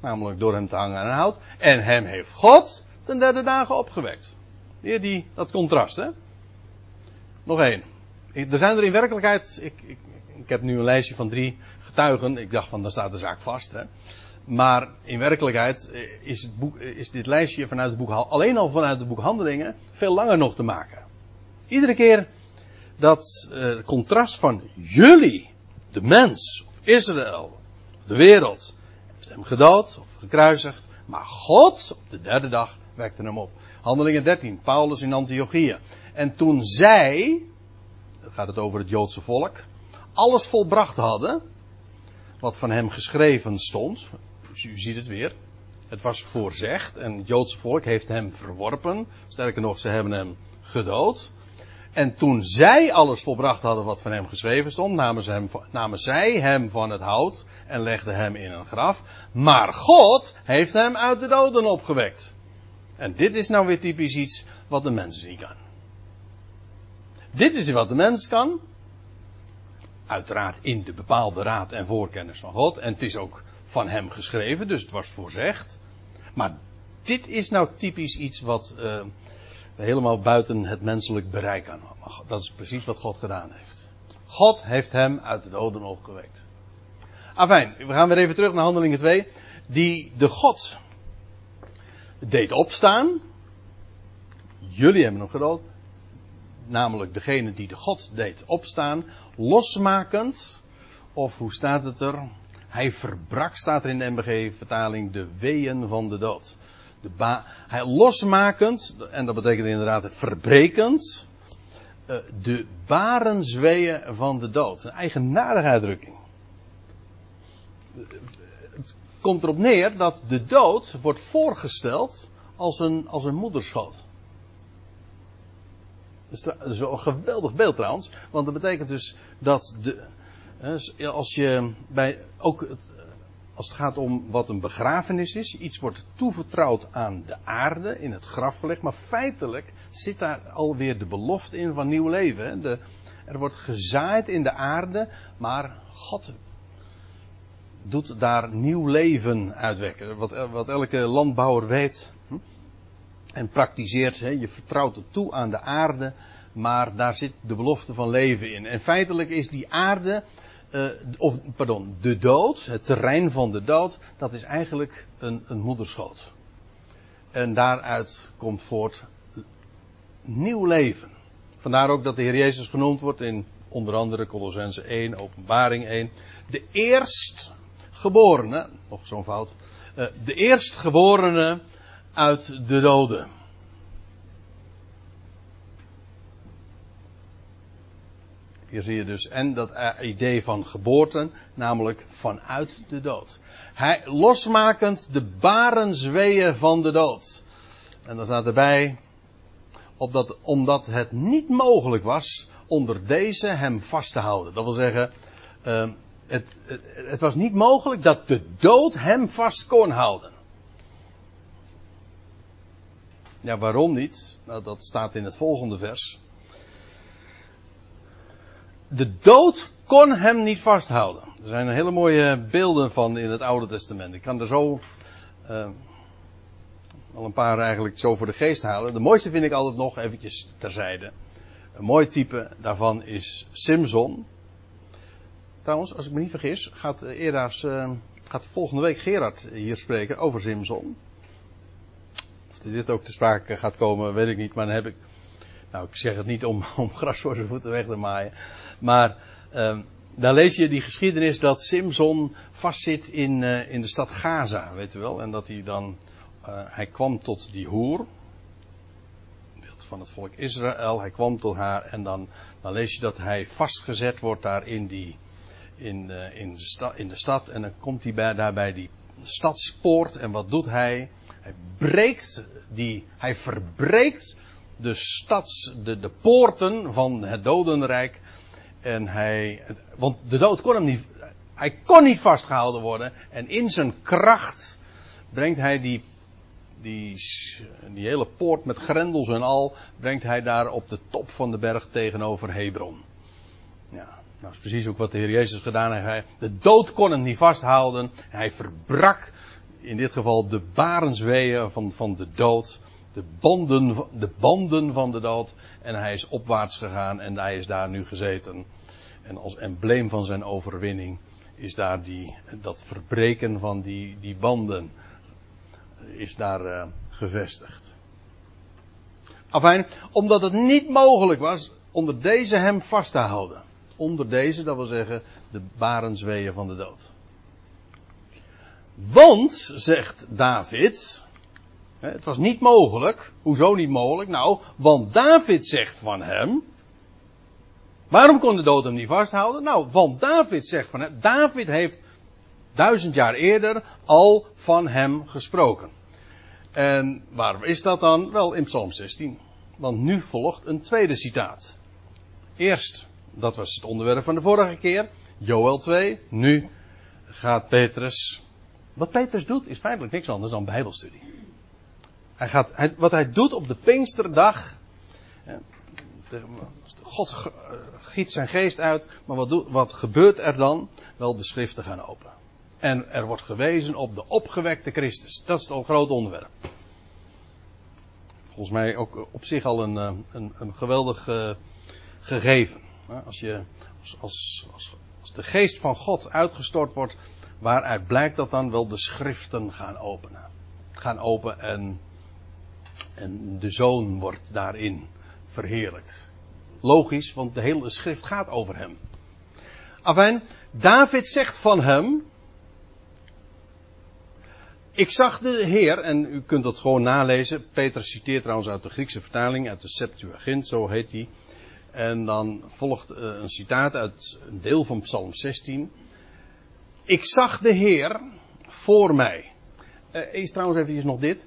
Namelijk door hem te hangen aan een hout. En hem heeft God ten derde dagen opgewekt. Hier die, dat contrast, hè? Nog één. Er zijn er in werkelijkheid, ik, ik, ik heb nu een lijstje van drie getuigen. Ik dacht van, dan staat de zaak vast, hè? Maar in werkelijkheid is, het boek, is dit lijstje vanuit het boek, alleen al vanuit het boek Handelingen, veel langer nog te maken. Iedere keer dat uh, contrast van jullie, de mens, Israël, of de wereld, heeft hem gedood of gekruisigd, maar God op de derde dag wekte hem op. Handelingen 13, Paulus in Antiochieën. En toen zij, dan gaat het over het Joodse volk, alles volbracht hadden, wat van hem geschreven stond, u ziet het weer. Het was voorzegd en het Joodse volk heeft hem verworpen. Sterker nog, ze hebben hem gedood. En toen zij alles volbracht hadden wat van hem geschreven stond, namen, ze hem, namen zij hem van het hout en legden hem in een graf. Maar God heeft hem uit de doden opgewekt. En dit is nou weer typisch iets wat de mens niet kan. Dit is wat de mens kan. Uiteraard in de bepaalde raad en voorkennis van God. En het is ook van hem geschreven, dus het was voorzegd. Maar dit is nou typisch iets wat uh, helemaal buiten het menselijk bereik kan. Dat is precies wat God gedaan heeft. God heeft hem uit de doden opgewekt. Afijn, we gaan weer even terug naar Handelingen 2. Die de God deed opstaan. Jullie hebben hem gedood. Namelijk degene die de God deed opstaan. Losmakend. Of hoe staat het er? Hij verbrak, staat er in de MBG-vertaling, de weeën van de dood. Hij losmakend, en dat betekent inderdaad verbrekend, uh, de barensweeën van de dood. Een eigenaardige uitdrukking. Het komt erop neer dat de dood wordt voorgesteld als een, als een moederschoot. Dat is een geweldig beeld trouwens, want dat betekent dus dat de, als je bij, ook het, als het gaat om wat een begrafenis is, iets wordt toevertrouwd aan de aarde, in het graf gelegd, maar feitelijk zit daar alweer de belofte in van nieuw leven. De, er wordt gezaaid in de aarde, maar God doet daar nieuw leven uitwekken. Wat, wat elke landbouwer weet hm, en praktiseert, je vertrouwt het toe aan de aarde, maar daar zit de belofte van leven in. En feitelijk is die aarde uh, of pardon, de dood, het terrein van de dood, dat is eigenlijk een, een moederschoot. En daaruit komt voort nieuw leven. Vandaar ook dat de Heer Jezus genoemd wordt in onder andere Colossense 1, Openbaring 1. De eerstgeborene, nog zo'n fout, uh, de eerstgeborene uit de doden. Hier zie je dus en dat idee van geboorte, namelijk vanuit de dood. Hij, losmakend de barenzweeën van de dood. En dan staat erbij, opdat, omdat het niet mogelijk was onder deze hem vast te houden. Dat wil zeggen, uh, het, het, het was niet mogelijk dat de dood hem vast kon houden. Ja, waarom niet? Nou, dat staat in het volgende vers de dood kon hem niet vasthouden. Er zijn hele mooie beelden van in het Oude Testament. Ik kan er zo uh, al een paar eigenlijk zo voor de geest halen. De mooiste vind ik altijd nog eventjes terzijde. Een mooi type daarvan is Simson. Trouwens, als ik me niet vergis, gaat eerder uh, gaat volgende week Gerard hier spreken over Simson. Of dit ook te sprake gaat komen, weet ik niet. Maar dan heb ik. Nou, ik zeg het niet om, om gras voor zijn voeten weg te maaien. Maar uh, daar lees je die geschiedenis dat Simson vastzit in, uh, in de stad Gaza, weet u wel. En dat hij dan, uh, hij kwam tot die hoer, beeld van het volk Israël, hij kwam tot haar en dan, dan lees je dat hij vastgezet wordt daar in die, in, uh, in, de, sta, in de stad. En dan komt hij bij, daar bij die stadspoort en wat doet hij? Hij breekt die, hij verbreekt de stads, de, de poorten van het dodenrijk. En hij, want de dood kon hem niet, Hij kon niet vastgehouden worden. En in zijn kracht brengt hij die, die, die hele poort met grendels en al, brengt hij daar op de top van de berg tegenover Hebron. Ja, dat is precies ook wat de Heer Jezus gedaan heeft. De dood kon hem niet vasthouden. Hij verbrak in dit geval de barensweeën van, van de dood. De banden, de banden van de dood. En hij is opwaarts gegaan en hij is daar nu gezeten. En als embleem van zijn overwinning is daar die, dat verbreken van die, die banden is daar uh, gevestigd. Afijn, omdat het niet mogelijk was onder deze hem vast te houden. Onder deze, dat wil zeggen, de barensweeën van de dood. Want, zegt David, het was niet mogelijk. Hoezo niet mogelijk? Nou, want David zegt van hem. Waarom kon de dood hem niet vasthouden? Nou, want David zegt van hem. David heeft duizend jaar eerder al van hem gesproken. En waarom is dat dan? Wel in Psalm 16. Want nu volgt een tweede citaat. Eerst, dat was het onderwerp van de vorige keer, Joel 2. Nu gaat Petrus. Wat Petrus doet is feitelijk niks anders dan Bijbelstudie. Hij gaat, wat hij doet op de Pinksterdag. God giet zijn geest uit, maar wat, doet, wat gebeurt er dan? Wel, de schriften gaan open. En er wordt gewezen op de opgewekte Christus. Dat is het grote onderwerp. Volgens mij ook op zich al een, eh, een, een geweldig gegeven. Als, je, als, als, als, als de geest van God uitgestort wordt, waaruit blijkt dat dan wel de schriften gaan openen. Gaan open en, en de zoon wordt daarin verheerlijkt. Logisch, want de hele schrift gaat over hem. Afijn, David zegt van hem. Ik zag de Heer, en u kunt dat gewoon nalezen. Peter citeert trouwens uit de Griekse vertaling, uit de Septuagint, zo heet die. En dan volgt eh, een citaat uit een deel van Psalm 16. Ik zag de Heer voor mij. Eerst trouwens even nog dit.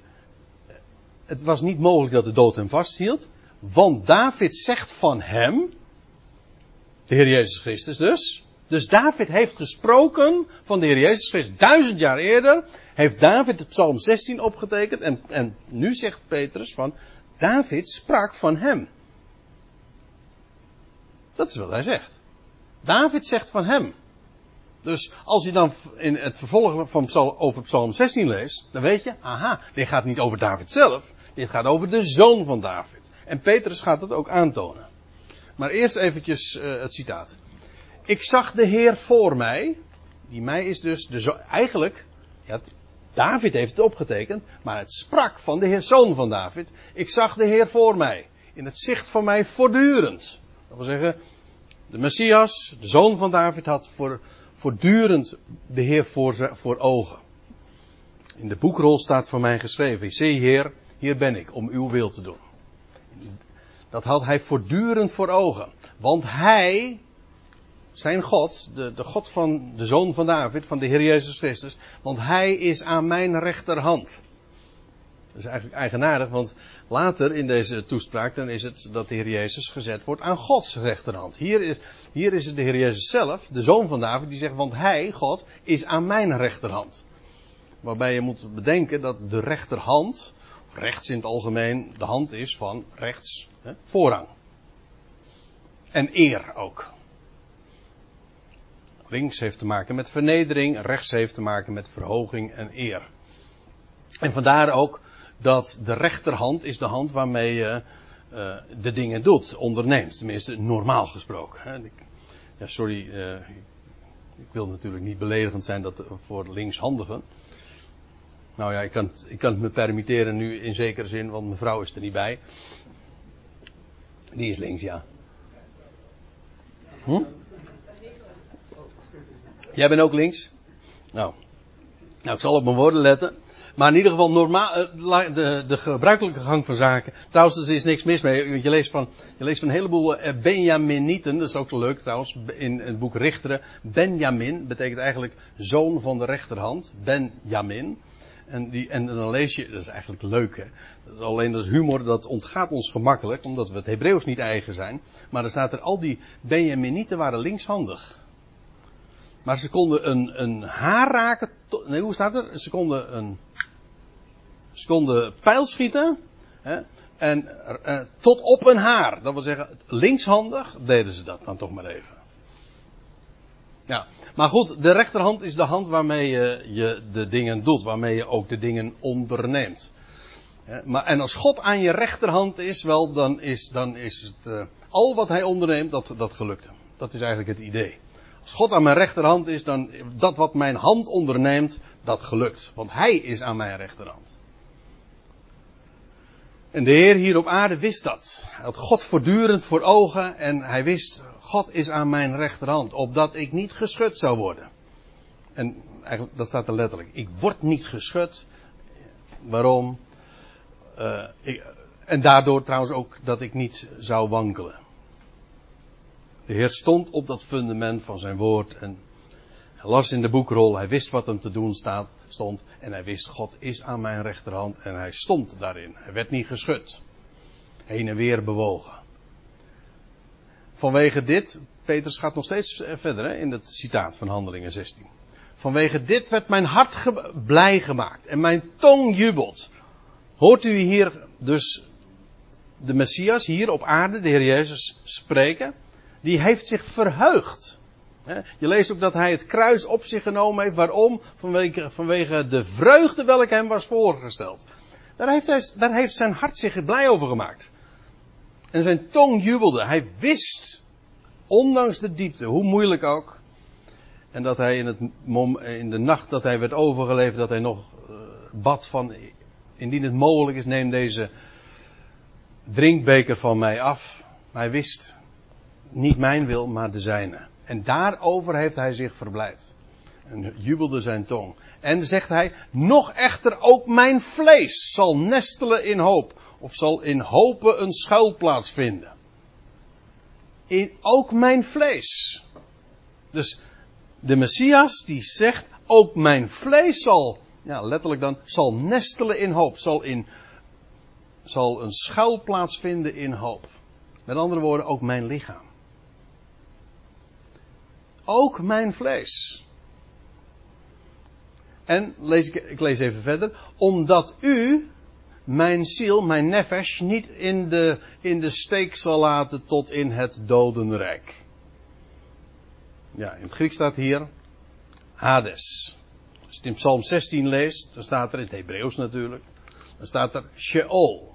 Het was niet mogelijk dat de dood hem vasthield. Want David zegt van hem. De Heer Jezus Christus dus. Dus David heeft gesproken van de Heer Jezus Christus. Duizend jaar eerder heeft David het Psalm 16 opgetekend. En, en nu zegt Petrus van. David sprak van hem. Dat is wat hij zegt. David zegt van hem. Dus als je dan in het vervolg van Psalm, over Psalm 16 leest, dan weet je, aha, dit gaat niet over David zelf, dit gaat over de zoon van David. En Petrus gaat het ook aantonen. Maar eerst eventjes uh, het citaat. Ik zag de Heer voor mij, die mij is dus de zo, eigenlijk, ja, David heeft het opgetekend, maar het sprak van de Heer, zoon van David. Ik zag de Heer voor mij, in het zicht van mij voortdurend. Dat wil zeggen, de Messias, de zoon van David, had voor, voortdurend de Heer voor, voor ogen. In de boekrol staat voor mij geschreven: Zie, Heer, hier ben ik om uw wil te doen. Dat had hij voortdurend voor ogen. Want hij, zijn God, de, de God van de zoon van David, van de Heer Jezus Christus, want hij is aan mijn rechterhand. Dat is eigenlijk eigenaardig, want later in deze toespraak dan is het dat de Heer Jezus gezet wordt aan Gods rechterhand. Hier is, hier is het de Heer Jezus zelf, de zoon van David, die zegt, want hij, God, is aan mijn rechterhand. Waarbij je moet bedenken dat de rechterhand, rechts in het algemeen, de hand is van rechts, hè, voorrang. En eer ook. Links heeft te maken met vernedering, rechts heeft te maken met verhoging en eer. En vandaar ook dat de rechterhand is de hand waarmee je uh, de dingen doet, onderneemt. Tenminste, normaal gesproken. Hè. Ja, sorry, uh, ik wil natuurlijk niet beledigend zijn dat voor linkshandigen. Nou ja, ik kan, het, ik kan het me permitteren nu in zekere zin, want mijn vrouw is er niet bij. Die is links, ja. Hm? Jij bent ook links? Nou. Nou, ik zal op mijn woorden letten. Maar in ieder geval normaal, eh, de, de gebruikelijke gang van zaken. Trouwens, er is niks mis mee. Je leest van, je leest van een heleboel eh, Benjaminieten. Dat is ook zo leuk trouwens. In het boek Richteren. Benjamin betekent eigenlijk zoon van de rechterhand. Benjamin. En, die, en dan lees je, dat is eigenlijk leuk hè. Dat is alleen dat is humor, dat ontgaat ons gemakkelijk. Omdat we het Hebreeuws niet eigen zijn. Maar er staat er al die Benjaminieten waren linkshandig. Maar ze konden een, een haar raken. Nee, hoe staat er? Ze konden een. Ze konden pijl schieten. Hè, en uh, tot op een haar. Dat wil zeggen, linkshandig deden ze dat dan toch maar even. Ja, maar goed, de rechterhand is de hand waarmee je, je de dingen doet, waarmee je ook de dingen onderneemt. maar, en als God aan je rechterhand is, wel, dan is, dan is het uh, al wat hij onderneemt, dat, dat gelukt. Dat is eigenlijk het idee. Als God aan mijn rechterhand is, dan dat wat mijn hand onderneemt, dat gelukt. Want hij is aan mijn rechterhand. En de Heer hier op aarde wist dat. Hij had God voortdurend voor ogen en hij wist, God is aan mijn rechterhand, opdat ik niet geschud zou worden. En eigenlijk, dat staat er letterlijk. Ik word niet geschud. Waarom? Uh, ik, en daardoor trouwens ook dat ik niet zou wankelen. De Heer stond op dat fundament van zijn woord en hij las in de boekrol, hij wist wat hem te doen staat, stond en hij wist God is aan mijn rechterhand en hij stond daarin. Hij werd niet geschud, heen en weer bewogen. Vanwege dit, Petrus gaat nog steeds verder hè, in het citaat van Handelingen 16. Vanwege dit werd mijn hart blij gemaakt en mijn tong jubelt. Hoort u hier dus de Messias hier op aarde, de Heer Jezus, spreken? Die heeft zich verheugd. Je leest ook dat hij het kruis op zich genomen heeft. Waarom? Vanwege, vanwege de vreugde welke hem was voorgesteld. Daar heeft, hij, daar heeft zijn hart zich blij over gemaakt. En zijn tong jubelde. Hij wist, ondanks de diepte, hoe moeilijk ook. En dat hij in, het in de nacht dat hij werd overgeleverd, dat hij nog uh, bad van, indien het mogelijk is, neem deze drinkbeker van mij af. Hij wist, niet mijn wil, maar de zijne. En daarover heeft hij zich verblijd. En jubelde zijn tong. En zegt hij, nog echter ook mijn vlees zal nestelen in hoop. Of zal in hopen een schuilplaats vinden. In, ook mijn vlees. Dus de Messias die zegt, ook mijn vlees zal, ja letterlijk dan, zal nestelen in hoop. Zal, in, zal een schuilplaats vinden in hoop. Met andere woorden, ook mijn lichaam ook mijn vlees. En lees ik, ik lees even verder. Omdat u mijn ziel, mijn nefesh, niet in de, in de steek zal laten tot in het dodenrijk. Ja, in het Grieks staat hier Hades. Als je het in Psalm 16 leest, dan staat er in het Hebreeuws natuurlijk, dan staat er Sheol.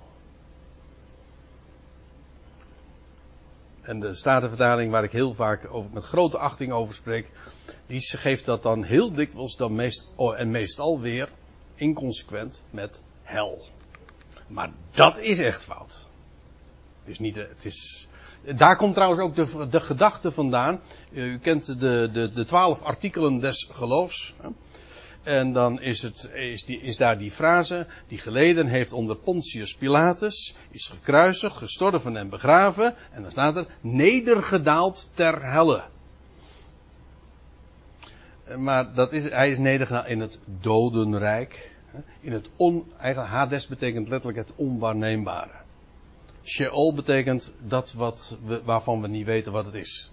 En de Statenvertaling, waar ik heel vaak over, met grote achting over spreek, die geeft dat dan heel dikwijls dan meest, oh, en meestal weer inconsequent met hel. Maar dat is echt fout. Het is niet, het is, daar komt trouwens ook de, de gedachte vandaan. U kent de, de, de twaalf artikelen des geloofs. En dan is, het, is, die, is daar die frase, die geleden heeft onder Pontius Pilatus, is gekruisigd, gestorven en begraven. En dan staat er, nedergedaald ter helle. Maar dat is, hij is nedergedaald in het dodenrijk. In het on, eigenlijk Hades betekent letterlijk het onwaarneembare. Sheol betekent dat wat waarvan we niet weten wat het is.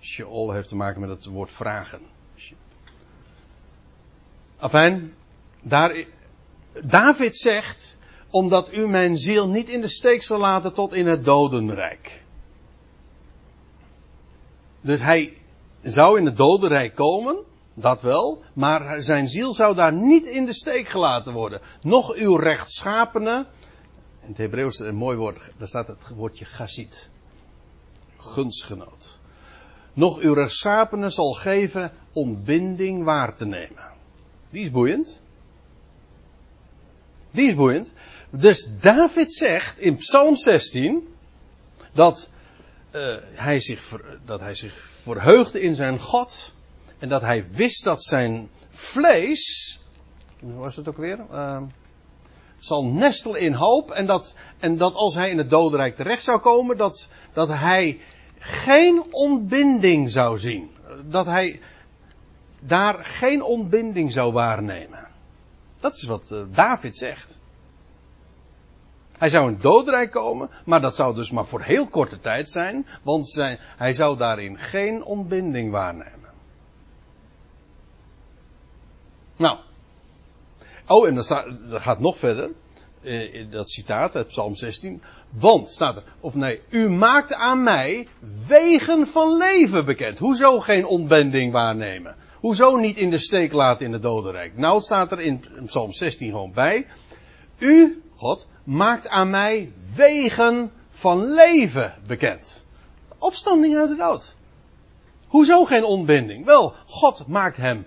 Sheol heeft te maken met het woord vragen. Afijn, daar, David zegt, omdat u mijn ziel niet in de steek zal laten tot in het dodenrijk. Dus hij zou in het dodenrijk komen, dat wel, maar zijn ziel zou daar niet in de steek gelaten worden. Nog uw rechtschapene, in het Hebreeuws een mooi woord, daar staat het woordje gazit. Gunstgenoot. Nog uw rechtschapene zal geven ontbinding waar te nemen. Die is boeiend. Die is boeiend. Dus David zegt in Psalm 16 dat, uh, hij zich, dat hij zich verheugde in zijn God. En dat hij wist dat zijn vlees. Hoe was het ook weer? Uh, zal nestelen in hoop. En dat, en dat als hij in het dodenrijk terecht zou komen, dat, dat hij geen ontbinding zou zien. Dat hij daar geen ontbinding zou waarnemen. Dat is wat uh, David zegt. Hij zou in doodrijk komen, maar dat zou dus maar voor heel korte tijd zijn, want hij zou daarin geen ontbinding waarnemen. Nou. Oh, en dat gaat nog verder. Eh, dat citaat uit Psalm 16. Want, staat er, of nee, u maakt aan mij wegen van leven bekend. Hoezo geen ontbending waarnemen? Hoezo niet in de steek laten in het dodenrijk? Nou staat er in Psalm 16 gewoon bij. U, God, maakt aan mij wegen van leven bekend. Opstanding uit de dood. Hoezo geen ontbinding? Wel, God maakt hem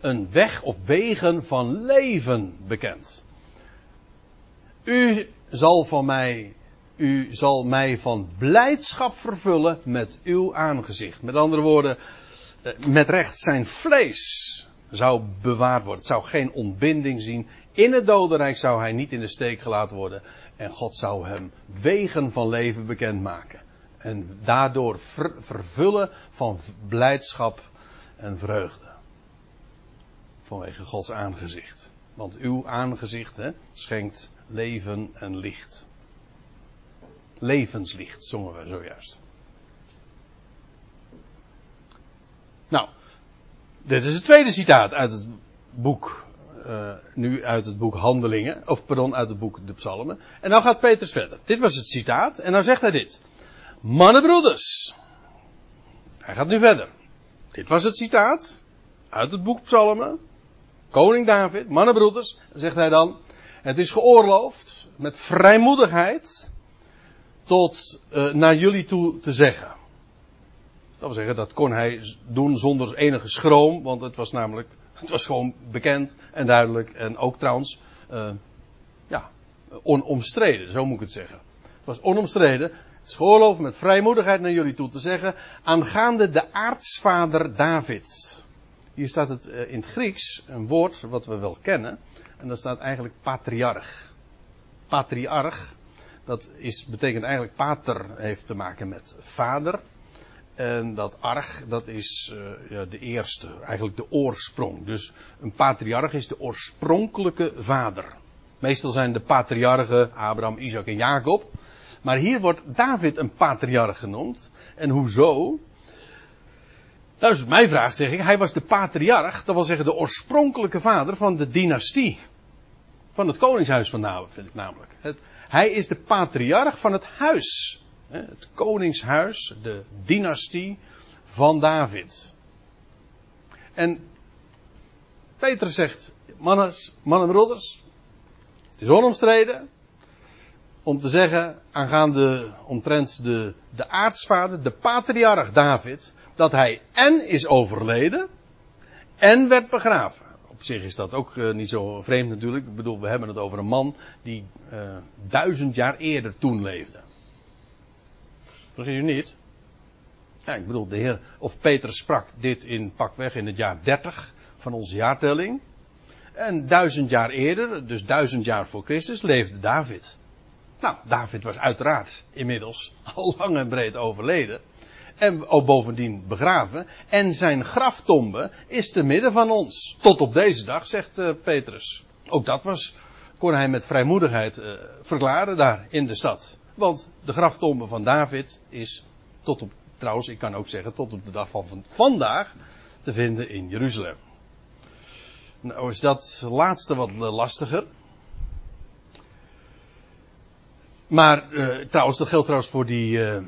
een weg of wegen van leven bekend. U zal van mij, u zal mij van blijdschap vervullen met uw aangezicht. Met andere woorden, met recht zijn vlees zou bewaard worden. Het zou geen ontbinding zien. In het dodenrijk zou hij niet in de steek gelaten worden. En God zou hem wegen van leven bekendmaken. En daardoor vervullen van blijdschap en vreugde. Vanwege Gods aangezicht. Want uw aangezicht hè, schenkt leven en licht. Levenslicht, zongen we zojuist. Nou, dit is het tweede citaat uit het boek, uh, nu uit het boek Handelingen, of pardon, uit het boek De Psalmen. En nou gaat Petrus verder. Dit was het citaat, en nou zegt hij dit. Mannenbroeders. Hij gaat nu verder. Dit was het citaat uit het boek Psalmen. Koning David, mannenbroeders, zegt hij dan. Het is geoorloofd met vrijmoedigheid tot uh, naar jullie toe te zeggen. Dat wil zeggen, dat kon hij doen zonder enige schroom, want het was namelijk, het was gewoon bekend en duidelijk en ook trouwens, uh, ja, onomstreden, zo moet ik het zeggen. Het was onomstreden. Het met vrijmoedigheid naar jullie toe te zeggen, aangaande de aartsvader David. Hier staat het uh, in het Grieks, een woord wat we wel kennen, en dat staat eigenlijk patriarch. Patriarch, dat is, betekent eigenlijk pater, heeft te maken met vader. En dat arch, dat is uh, ja, de eerste, eigenlijk de oorsprong. Dus een patriarch is de oorspronkelijke vader. Meestal zijn de patriarchen Abraham, Isaac en Jacob. Maar hier wordt David een patriarch genoemd. En hoezo? Nou, is mijn vraag, zeg ik. Hij was de patriarch, dat wil zeggen de oorspronkelijke vader van de dynastie. Van het koningshuis van David, vind ik namelijk. Het, hij is de patriarch van het huis. Het koningshuis, de dynastie van David. En Peter zegt, mannen, en broeders, het is onomstreden om te zeggen aangaande omtrent de, de aartsvader, de patriarch David, dat hij en is overleden en werd begraven. Op zich is dat ook uh, niet zo vreemd natuurlijk. Ik bedoel, we hebben het over een man die uh, duizend jaar eerder toen leefde. Vergeet u niet? Ja, ik bedoel, de heer, of Peter sprak dit in pakweg in het jaar 30 van onze jaartelling. En duizend jaar eerder, dus duizend jaar voor Christus, leefde David. Nou, David was uiteraard inmiddels al lang en breed overleden. En ook bovendien begraven. En zijn graftombe is te midden van ons. Tot op deze dag, zegt uh, Petrus. Ook dat was, kon hij met vrijmoedigheid uh, verklaren daar in de stad. Want de graftombe van David is tot op, trouwens, ik kan ook zeggen, tot op de dag van vandaag te vinden in Jeruzalem. Nou is dat laatste wat lastiger. Maar uh, trouwens, dat geldt trouwens voor die uh,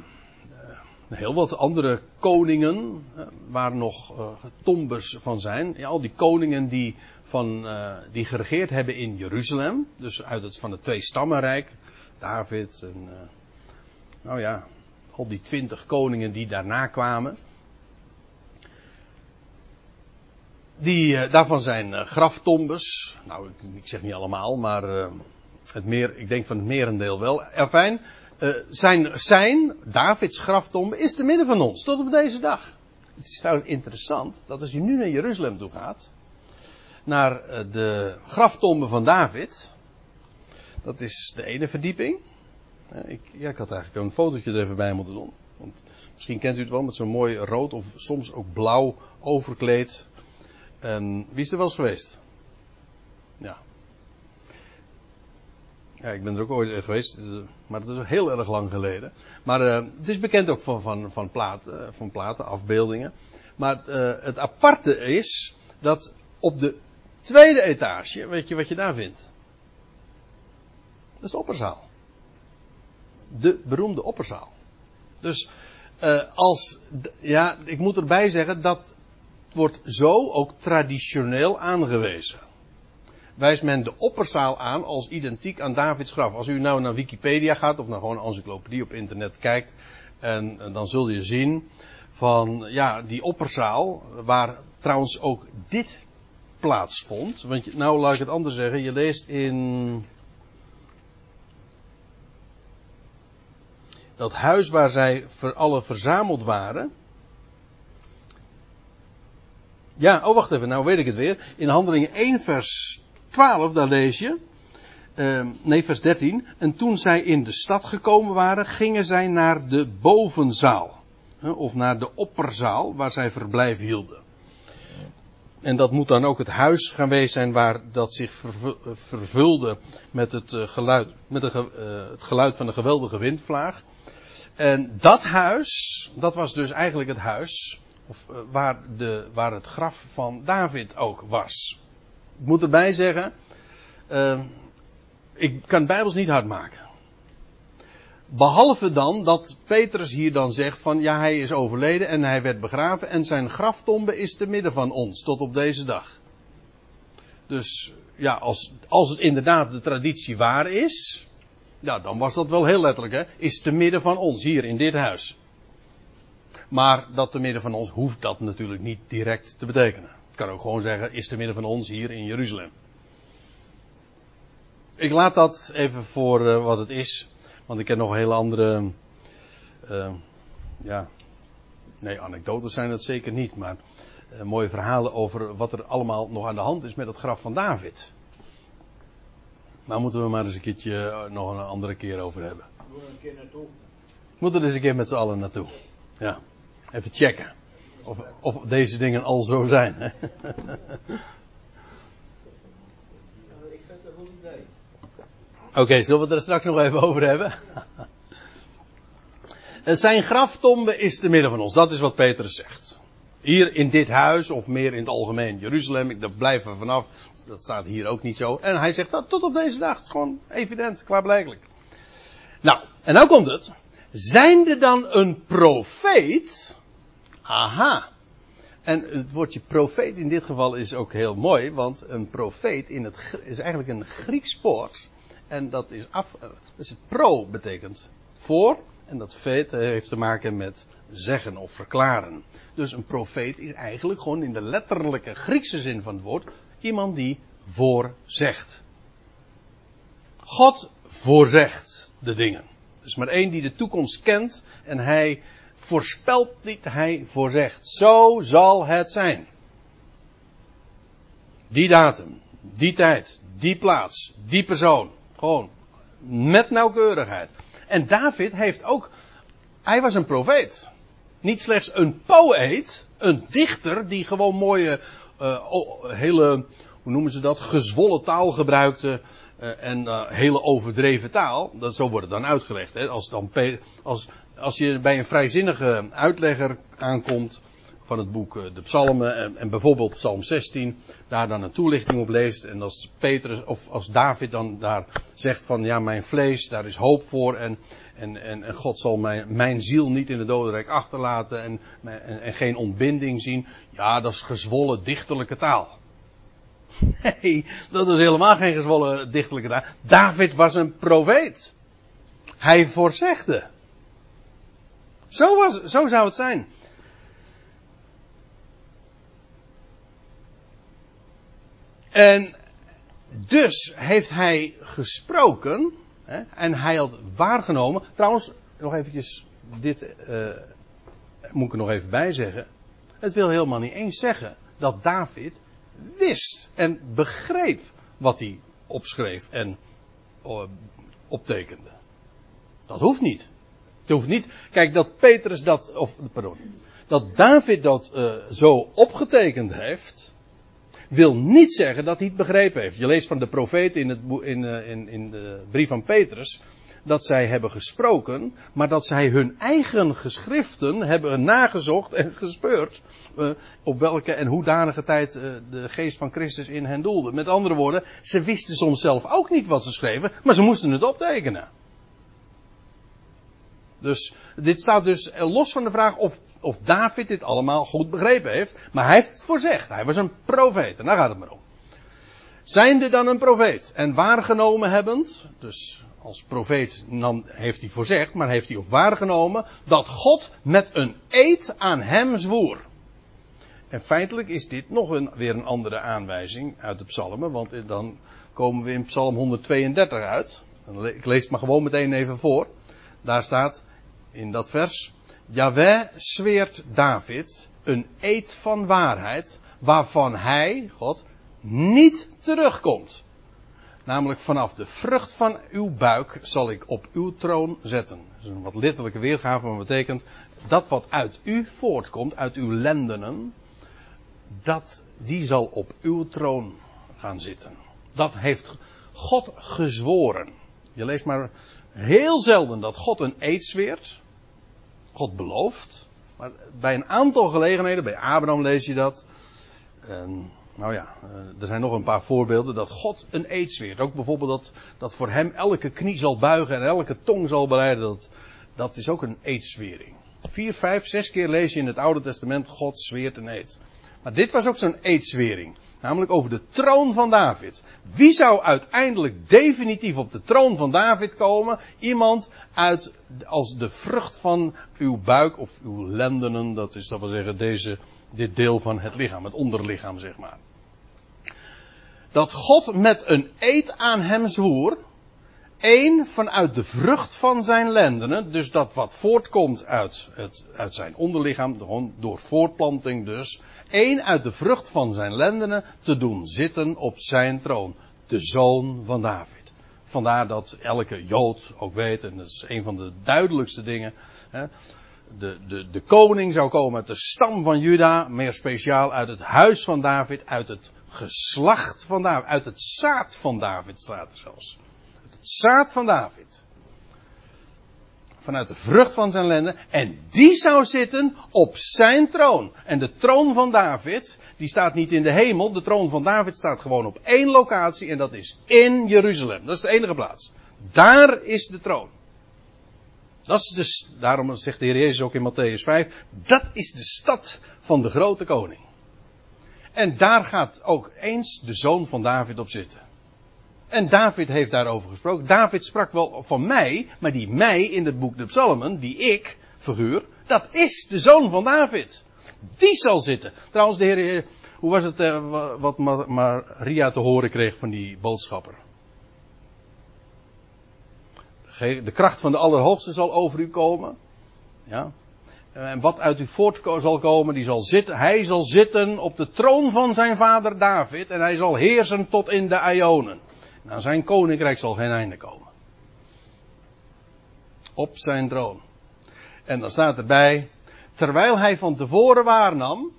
heel wat andere koningen waar nog tombes van zijn. Ja, al die koningen die, van, die geregeerd hebben in Jeruzalem, dus uit het van het twee stammenrijk, David en nou ja, al die twintig koningen die daarna kwamen. Die, daarvan zijn graftombes. Nou, ik, zeg niet allemaal, maar het meer, ik denk van het merendeel wel. Erfijn, zijn, zijn, Davids graftombe, is te midden van ons, tot op deze dag. Het is trouwens interessant, dat als je nu naar Jeruzalem toe gaat, naar de graftombe van David, dat is de ene verdieping. Uh, ik, ja, ik had eigenlijk een fotootje er even bij moeten doen. Want misschien kent u het wel met zo'n mooi rood of soms ook blauw overkleed. En wie is er wel eens geweest? Ja, ja, ik ben er ook ooit geweest, eh, maar dat is heel erg lang geleden. Maar uh, het is bekend ook van, van, van, plaat, uh, van platen, afbeeldingen. Maar het aparte is dat op de tweede etage, weet je wat je daar vindt? Is de opperzaal. De beroemde opperzaal. Dus uh, als, ja, ik moet erbij zeggen dat wordt zo ook traditioneel aangewezen. Wijst men de opperzaal aan als identiek aan Davids graf. Als u nou naar Wikipedia gaat of naar gewoon encyclopedie op internet kijkt, en, en dan zul je zien van ja, die opperzaal, waar trouwens ook dit plaatsvond. Want nou laat ik het anders zeggen, je leest in dat huis waar zij voor alle verzameld waren. Ja, oh wacht even, nou weet ik het weer. In handelingen 1 vers 12, daar lees je. Uh, nee, vers 13. En toen zij in de stad gekomen waren, gingen zij naar de bovenzaal. Of naar de opperzaal, waar zij verblijf hielden. En dat moet dan ook het huis geweest zijn waar dat zich vervulde met het eh, geluid, met de, uh, het geluid van de geweldige windvlaag. En dat huis, dat was dus eigenlijk het huis of, uh, waar, de, waar het graf van David ook was. Ik moet erbij zeggen, ik kan Bijbels niet hard maken. Behalve dan dat Petrus hier dan zegt van ja hij is overleden en hij werd begraven en zijn graftombe is te midden van ons tot op deze dag. Dus ja als, als het inderdaad de traditie waar is, ja, dan was dat wel heel letterlijk, hè? Is te midden van ons, hier in dit huis. Maar dat te midden van ons hoeft dat natuurlijk niet direct te betekenen. Het kan ook gewoon zeggen, is te midden van ons hier in Jeruzalem. Ik laat dat even voor uh, wat het is. Want ik heb nog hele andere. Uh, ja. Nee, anekdotes zijn het zeker niet. Maar uh, mooie verhalen over wat er allemaal nog aan de hand is met het graf van David. Maar moeten we maar eens een keertje eh, nog een andere keer over hebben.
Moeten we een keer naartoe?
Moeten er eens een keer met z'n allen naartoe. Ja. Even checken. Of, of deze dingen al zo zijn. Hè?
Ik vind het een goed idee.
Oké, zullen we het er straks nog even over hebben? Zijn graftombe is te midden van ons. Dat is wat Petrus zegt. Hier in dit huis, of meer in het algemeen Jeruzalem, ik, blijven we vanaf. Dat staat hier ook niet zo. En hij zegt dat tot op deze dag. Het is gewoon evident, klaarblijkelijk. Nou, en nou komt het. Zijnde dan een profeet? Aha. En het woordje profeet in dit geval is ook heel mooi, want een profeet in het, is eigenlijk een Grieks woord. En dat is af, het pro betekent voor, en dat feet heeft te maken met zeggen of verklaren. Dus een profeet is eigenlijk gewoon in de letterlijke Griekse zin van het woord iemand die voorzegt. God voorzegt de dingen. Er is maar één die de toekomst kent en hij voorspelt niet, hij voorzegt. Zo zal het zijn. Die datum, die tijd, die plaats, die persoon. Gewoon met nauwkeurigheid. En David heeft ook, hij was een profeet. Niet slechts een poëet, een dichter die gewoon mooie, uh, hele, hoe noemen ze dat, gezwollen taal gebruikte. Uh, en uh, hele overdreven taal. Dat, zo wordt het dan uitgelegd. Hè? Als, dan, als, als je bij een vrijzinnige uitlegger aankomt van het boek De Psalmen en, en, bijvoorbeeld Psalm 16, daar dan een toelichting op leest en als Petrus of als David dan daar zegt van ja mijn vlees, daar is hoop voor en, en, en, en God zal mijn, mijn ziel niet in de dodenrijk achterlaten en, en, en geen ontbinding zien, ja dat is gezwollen dichterlijke taal. Nee, dat is helemaal geen gezwollen dichterlijke taal. David was een profeet. Hij voorzegde. Zo, was, zo zou het zijn. En dus heeft hij gesproken. Hè, en hij had waargenomen. Trouwens, nog eventjes. Dit uh, moet ik er nog even bij zeggen. Het wil helemaal niet eens zeggen dat David wist en begreep wat hij opschreef en uh, optekende. Dat hoeft niet. Het hoeft niet. Kijk, dat Petrus dat, of pardon, dat David dat uh, zo opgetekend heeft, wil niet zeggen dat hij het begrepen heeft. Je leest van de profeet in, het, in, uh, in, in de brief van Petrus, dat zij hebben gesproken, maar dat zij hun eigen geschriften hebben nagezocht en gespeurd. Uh, op welke en hoedanige tijd uh, de geest van Christus in hen doelde. Met andere woorden, ze wisten soms zelf ook niet wat ze schreven, maar ze moesten het optekenen. Dus dit staat dus los van de vraag of, of David dit allemaal goed begrepen heeft. Maar hij heeft het voorzegd. Hij was een profeet. En daar gaat het maar om. Zijnde dan een profeet en waargenomen hebbend, dus als profeet dan heeft hij voorzegd, maar heeft hij ook waargenomen dat God met een eed aan hem zwoer. En feitelijk is dit nog een, weer een andere aanwijzing uit de psalmen, want dan komen we in psalm 132 uit. Ik lees het maar gewoon meteen even voor. Daar staat in dat vers, Jaweh zweert David een eed van waarheid, waarvan hij, God, niet terugkomt. Namelijk vanaf de vrucht van uw buik zal ik op uw troon zetten. Dat is een wat letterlijke weergave, maar betekent dat wat uit u voortkomt, uit uw lendenen, dat die zal op uw troon gaan zitten. Dat heeft God gezworen. Je leest maar heel zelden dat God een eed zweert. God belooft. Maar bij een aantal gelegenheden, bij Abraham lees je dat. En nou ja, eh, er zijn nog een paar voorbeelden dat God een eed zweert. Ook bijvoorbeeld dat, dat voor hem elke knie zal buigen en elke tong zal bereiden. Dat, dat is ook een eedzwering. Vier, vijf, zes keer lees je in het Oude Testament God zweert een eed. Maar dit was ook zo'n eedzwering. Namelijk over de troon van David. Wie zou uiteindelijk definitief op de troon van David komen? Iemand uit, als de vrucht van uw buik of uw lendenen. Dat is dat wil zeggen deze, dit deel van het lichaam. Het onderlichaam zeg maar. Dat God met een eed aan hem zwoer. Eén vanuit de vrucht van zijn lendenen. Dus dat wat voortkomt uit, het, uit zijn onderlichaam. Door voortplanting dus één uit de vrucht van zijn lendenen te doen zitten op zijn troon. De zoon van David. Vandaar dat elke Jood ook weet, en dat is een van de duidelijkste dingen. Hè, de, de, de koning zou komen uit de stam van Juda, meer speciaal uit het huis van David, uit het geslacht van David, uit het zaad van David staat er zelfs. Zaad van David vanuit de vrucht van zijn lenden. En die zou zitten op zijn troon. En de troon van David, die staat niet in de hemel. De troon van David staat gewoon op één locatie. En dat is in Jeruzalem. Dat is de enige plaats. Daar is de troon. Dat is dus, daarom zegt de Heer Jezus ook in Matthäus 5. Dat is de stad van de grote koning. En daar gaat ook eens de zoon van David op zitten. En David heeft daarover gesproken. David sprak wel van mij, maar die mij in het boek de Psalmen, die ik, figuur, dat is de zoon van David. Die zal zitten. Trouwens, de Heer, hoe was het eh, wat Maria te horen kreeg van die boodschapper? De kracht van de Allerhoogste zal over u komen. Ja. En wat uit u voort zal komen, die zal zitten, hij zal zitten op de troon van zijn vader David en hij zal heersen tot in de Ionen. Aan zijn koninkrijk zal geen einde komen. Op zijn troon. En dan staat erbij, terwijl hij van tevoren waarnam,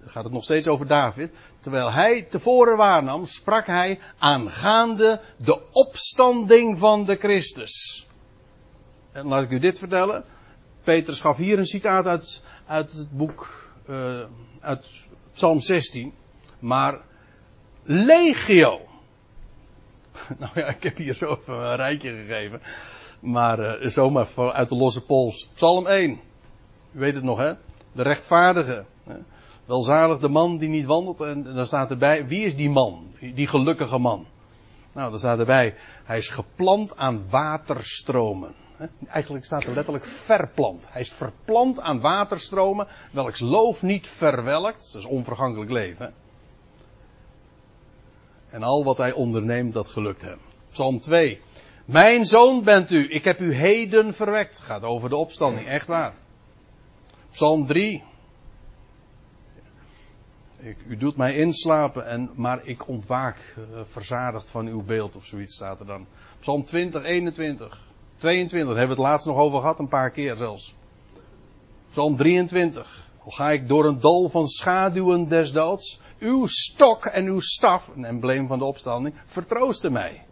dan gaat het nog steeds over David, terwijl hij tevoren waarnam, sprak hij aangaande de opstanding van de Christus. En laat ik u dit vertellen. Petrus gaf hier een citaat uit, uit het boek, uh, uit Psalm 16. Maar legio. Nou ja, ik heb hier zo even een rijtje gegeven. Maar uh, zomaar uit de losse pols. Psalm 1. U weet het nog hè? De rechtvaardige. Welzalig de man die niet wandelt. En dan staat erbij, wie is die man? Die gelukkige man. Nou, dan staat erbij, hij is geplant aan waterstromen. Eigenlijk staat er letterlijk verplant. Hij is verplant aan waterstromen, welks loof niet verwelkt. Dat is onvergankelijk leven. En al wat hij onderneemt, dat gelukt hem. Psalm 2. Mijn zoon bent u, ik heb u heden verwekt. Gaat over de opstanding, echt waar. Psalm 3. Ik, u doet mij inslapen, en, maar ik ontwaak uh, verzadigd van uw beeld, of zoiets staat er dan. Psalm 20, 21, 22, daar hebben we het laatst nog over gehad, een paar keer zelfs. Psalm 23. Al ga ik door een dal van schaduwen des doods, uw stok en uw staf, een embleem van de opstanding, vertroosten mij.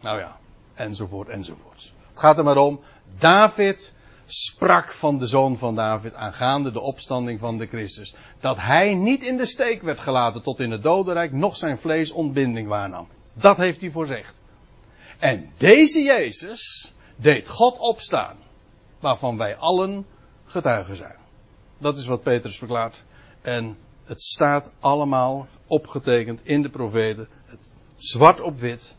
Nou ja, enzovoort, enzovoort. Het gaat er maar om, David sprak van de zoon van David aangaande de opstanding van de Christus. Dat hij niet in de steek werd gelaten tot in het dodenrijk, noch zijn vlees ontbinding waarnam. Dat heeft hij voorzegd. En deze Jezus deed God opstaan, waarvan wij allen getuigen zijn. Dat is wat Petrus verklaart. En het staat allemaal opgetekend in de profeten, het zwart op wit.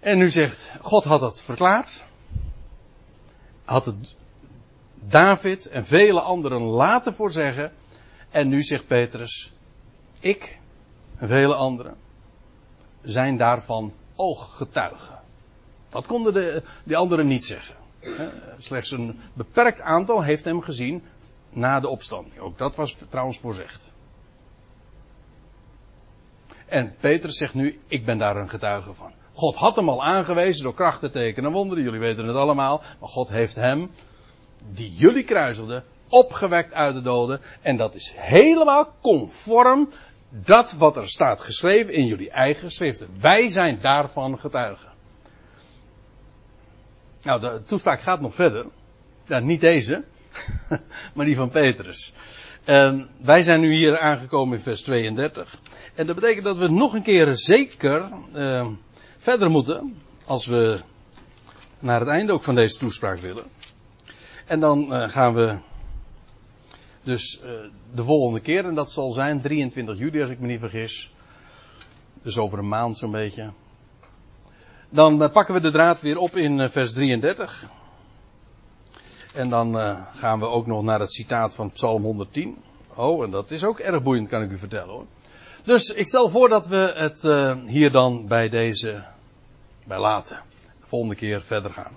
En nu zegt, God had dat verklaard. Had het David en vele anderen laten voorzeggen. En nu zegt Petrus, ik en vele anderen zijn daarvan ooggetuigen. Dat konden de, die anderen niet zeggen. Slechts een beperkt aantal heeft hem gezien na de opstanding. Ook dat was trouwens voorzegd. En Petrus zegt nu, ik ben daar een getuige van. God had hem al aangewezen door krachten, tekenen en wonderen. Jullie weten het allemaal. Maar God heeft hem, die jullie kruiselden, opgewekt uit de doden. En dat is helemaal conform dat wat er staat geschreven in jullie eigen schriften. Wij zijn daarvan getuigen. Nou, de toespraak gaat nog verder. Ja, niet deze, maar die van Petrus. En wij zijn nu hier aangekomen in vers 32. En dat betekent dat we nog een keer zeker uh, verder moeten. Als we naar het einde ook van deze toespraak willen. En dan uh, gaan we dus uh, de volgende keer, en dat zal zijn 23 juli als ik me niet vergis. Dus over een maand zo'n beetje. Dan uh, pakken we de draad weer op in uh, vers 33. En dan gaan we ook nog naar het citaat van Psalm 110. Oh, en dat is ook erg boeiend, kan ik u vertellen hoor. Dus ik stel voor dat we het hier dan bij deze bij laten. De volgende keer verder gaan.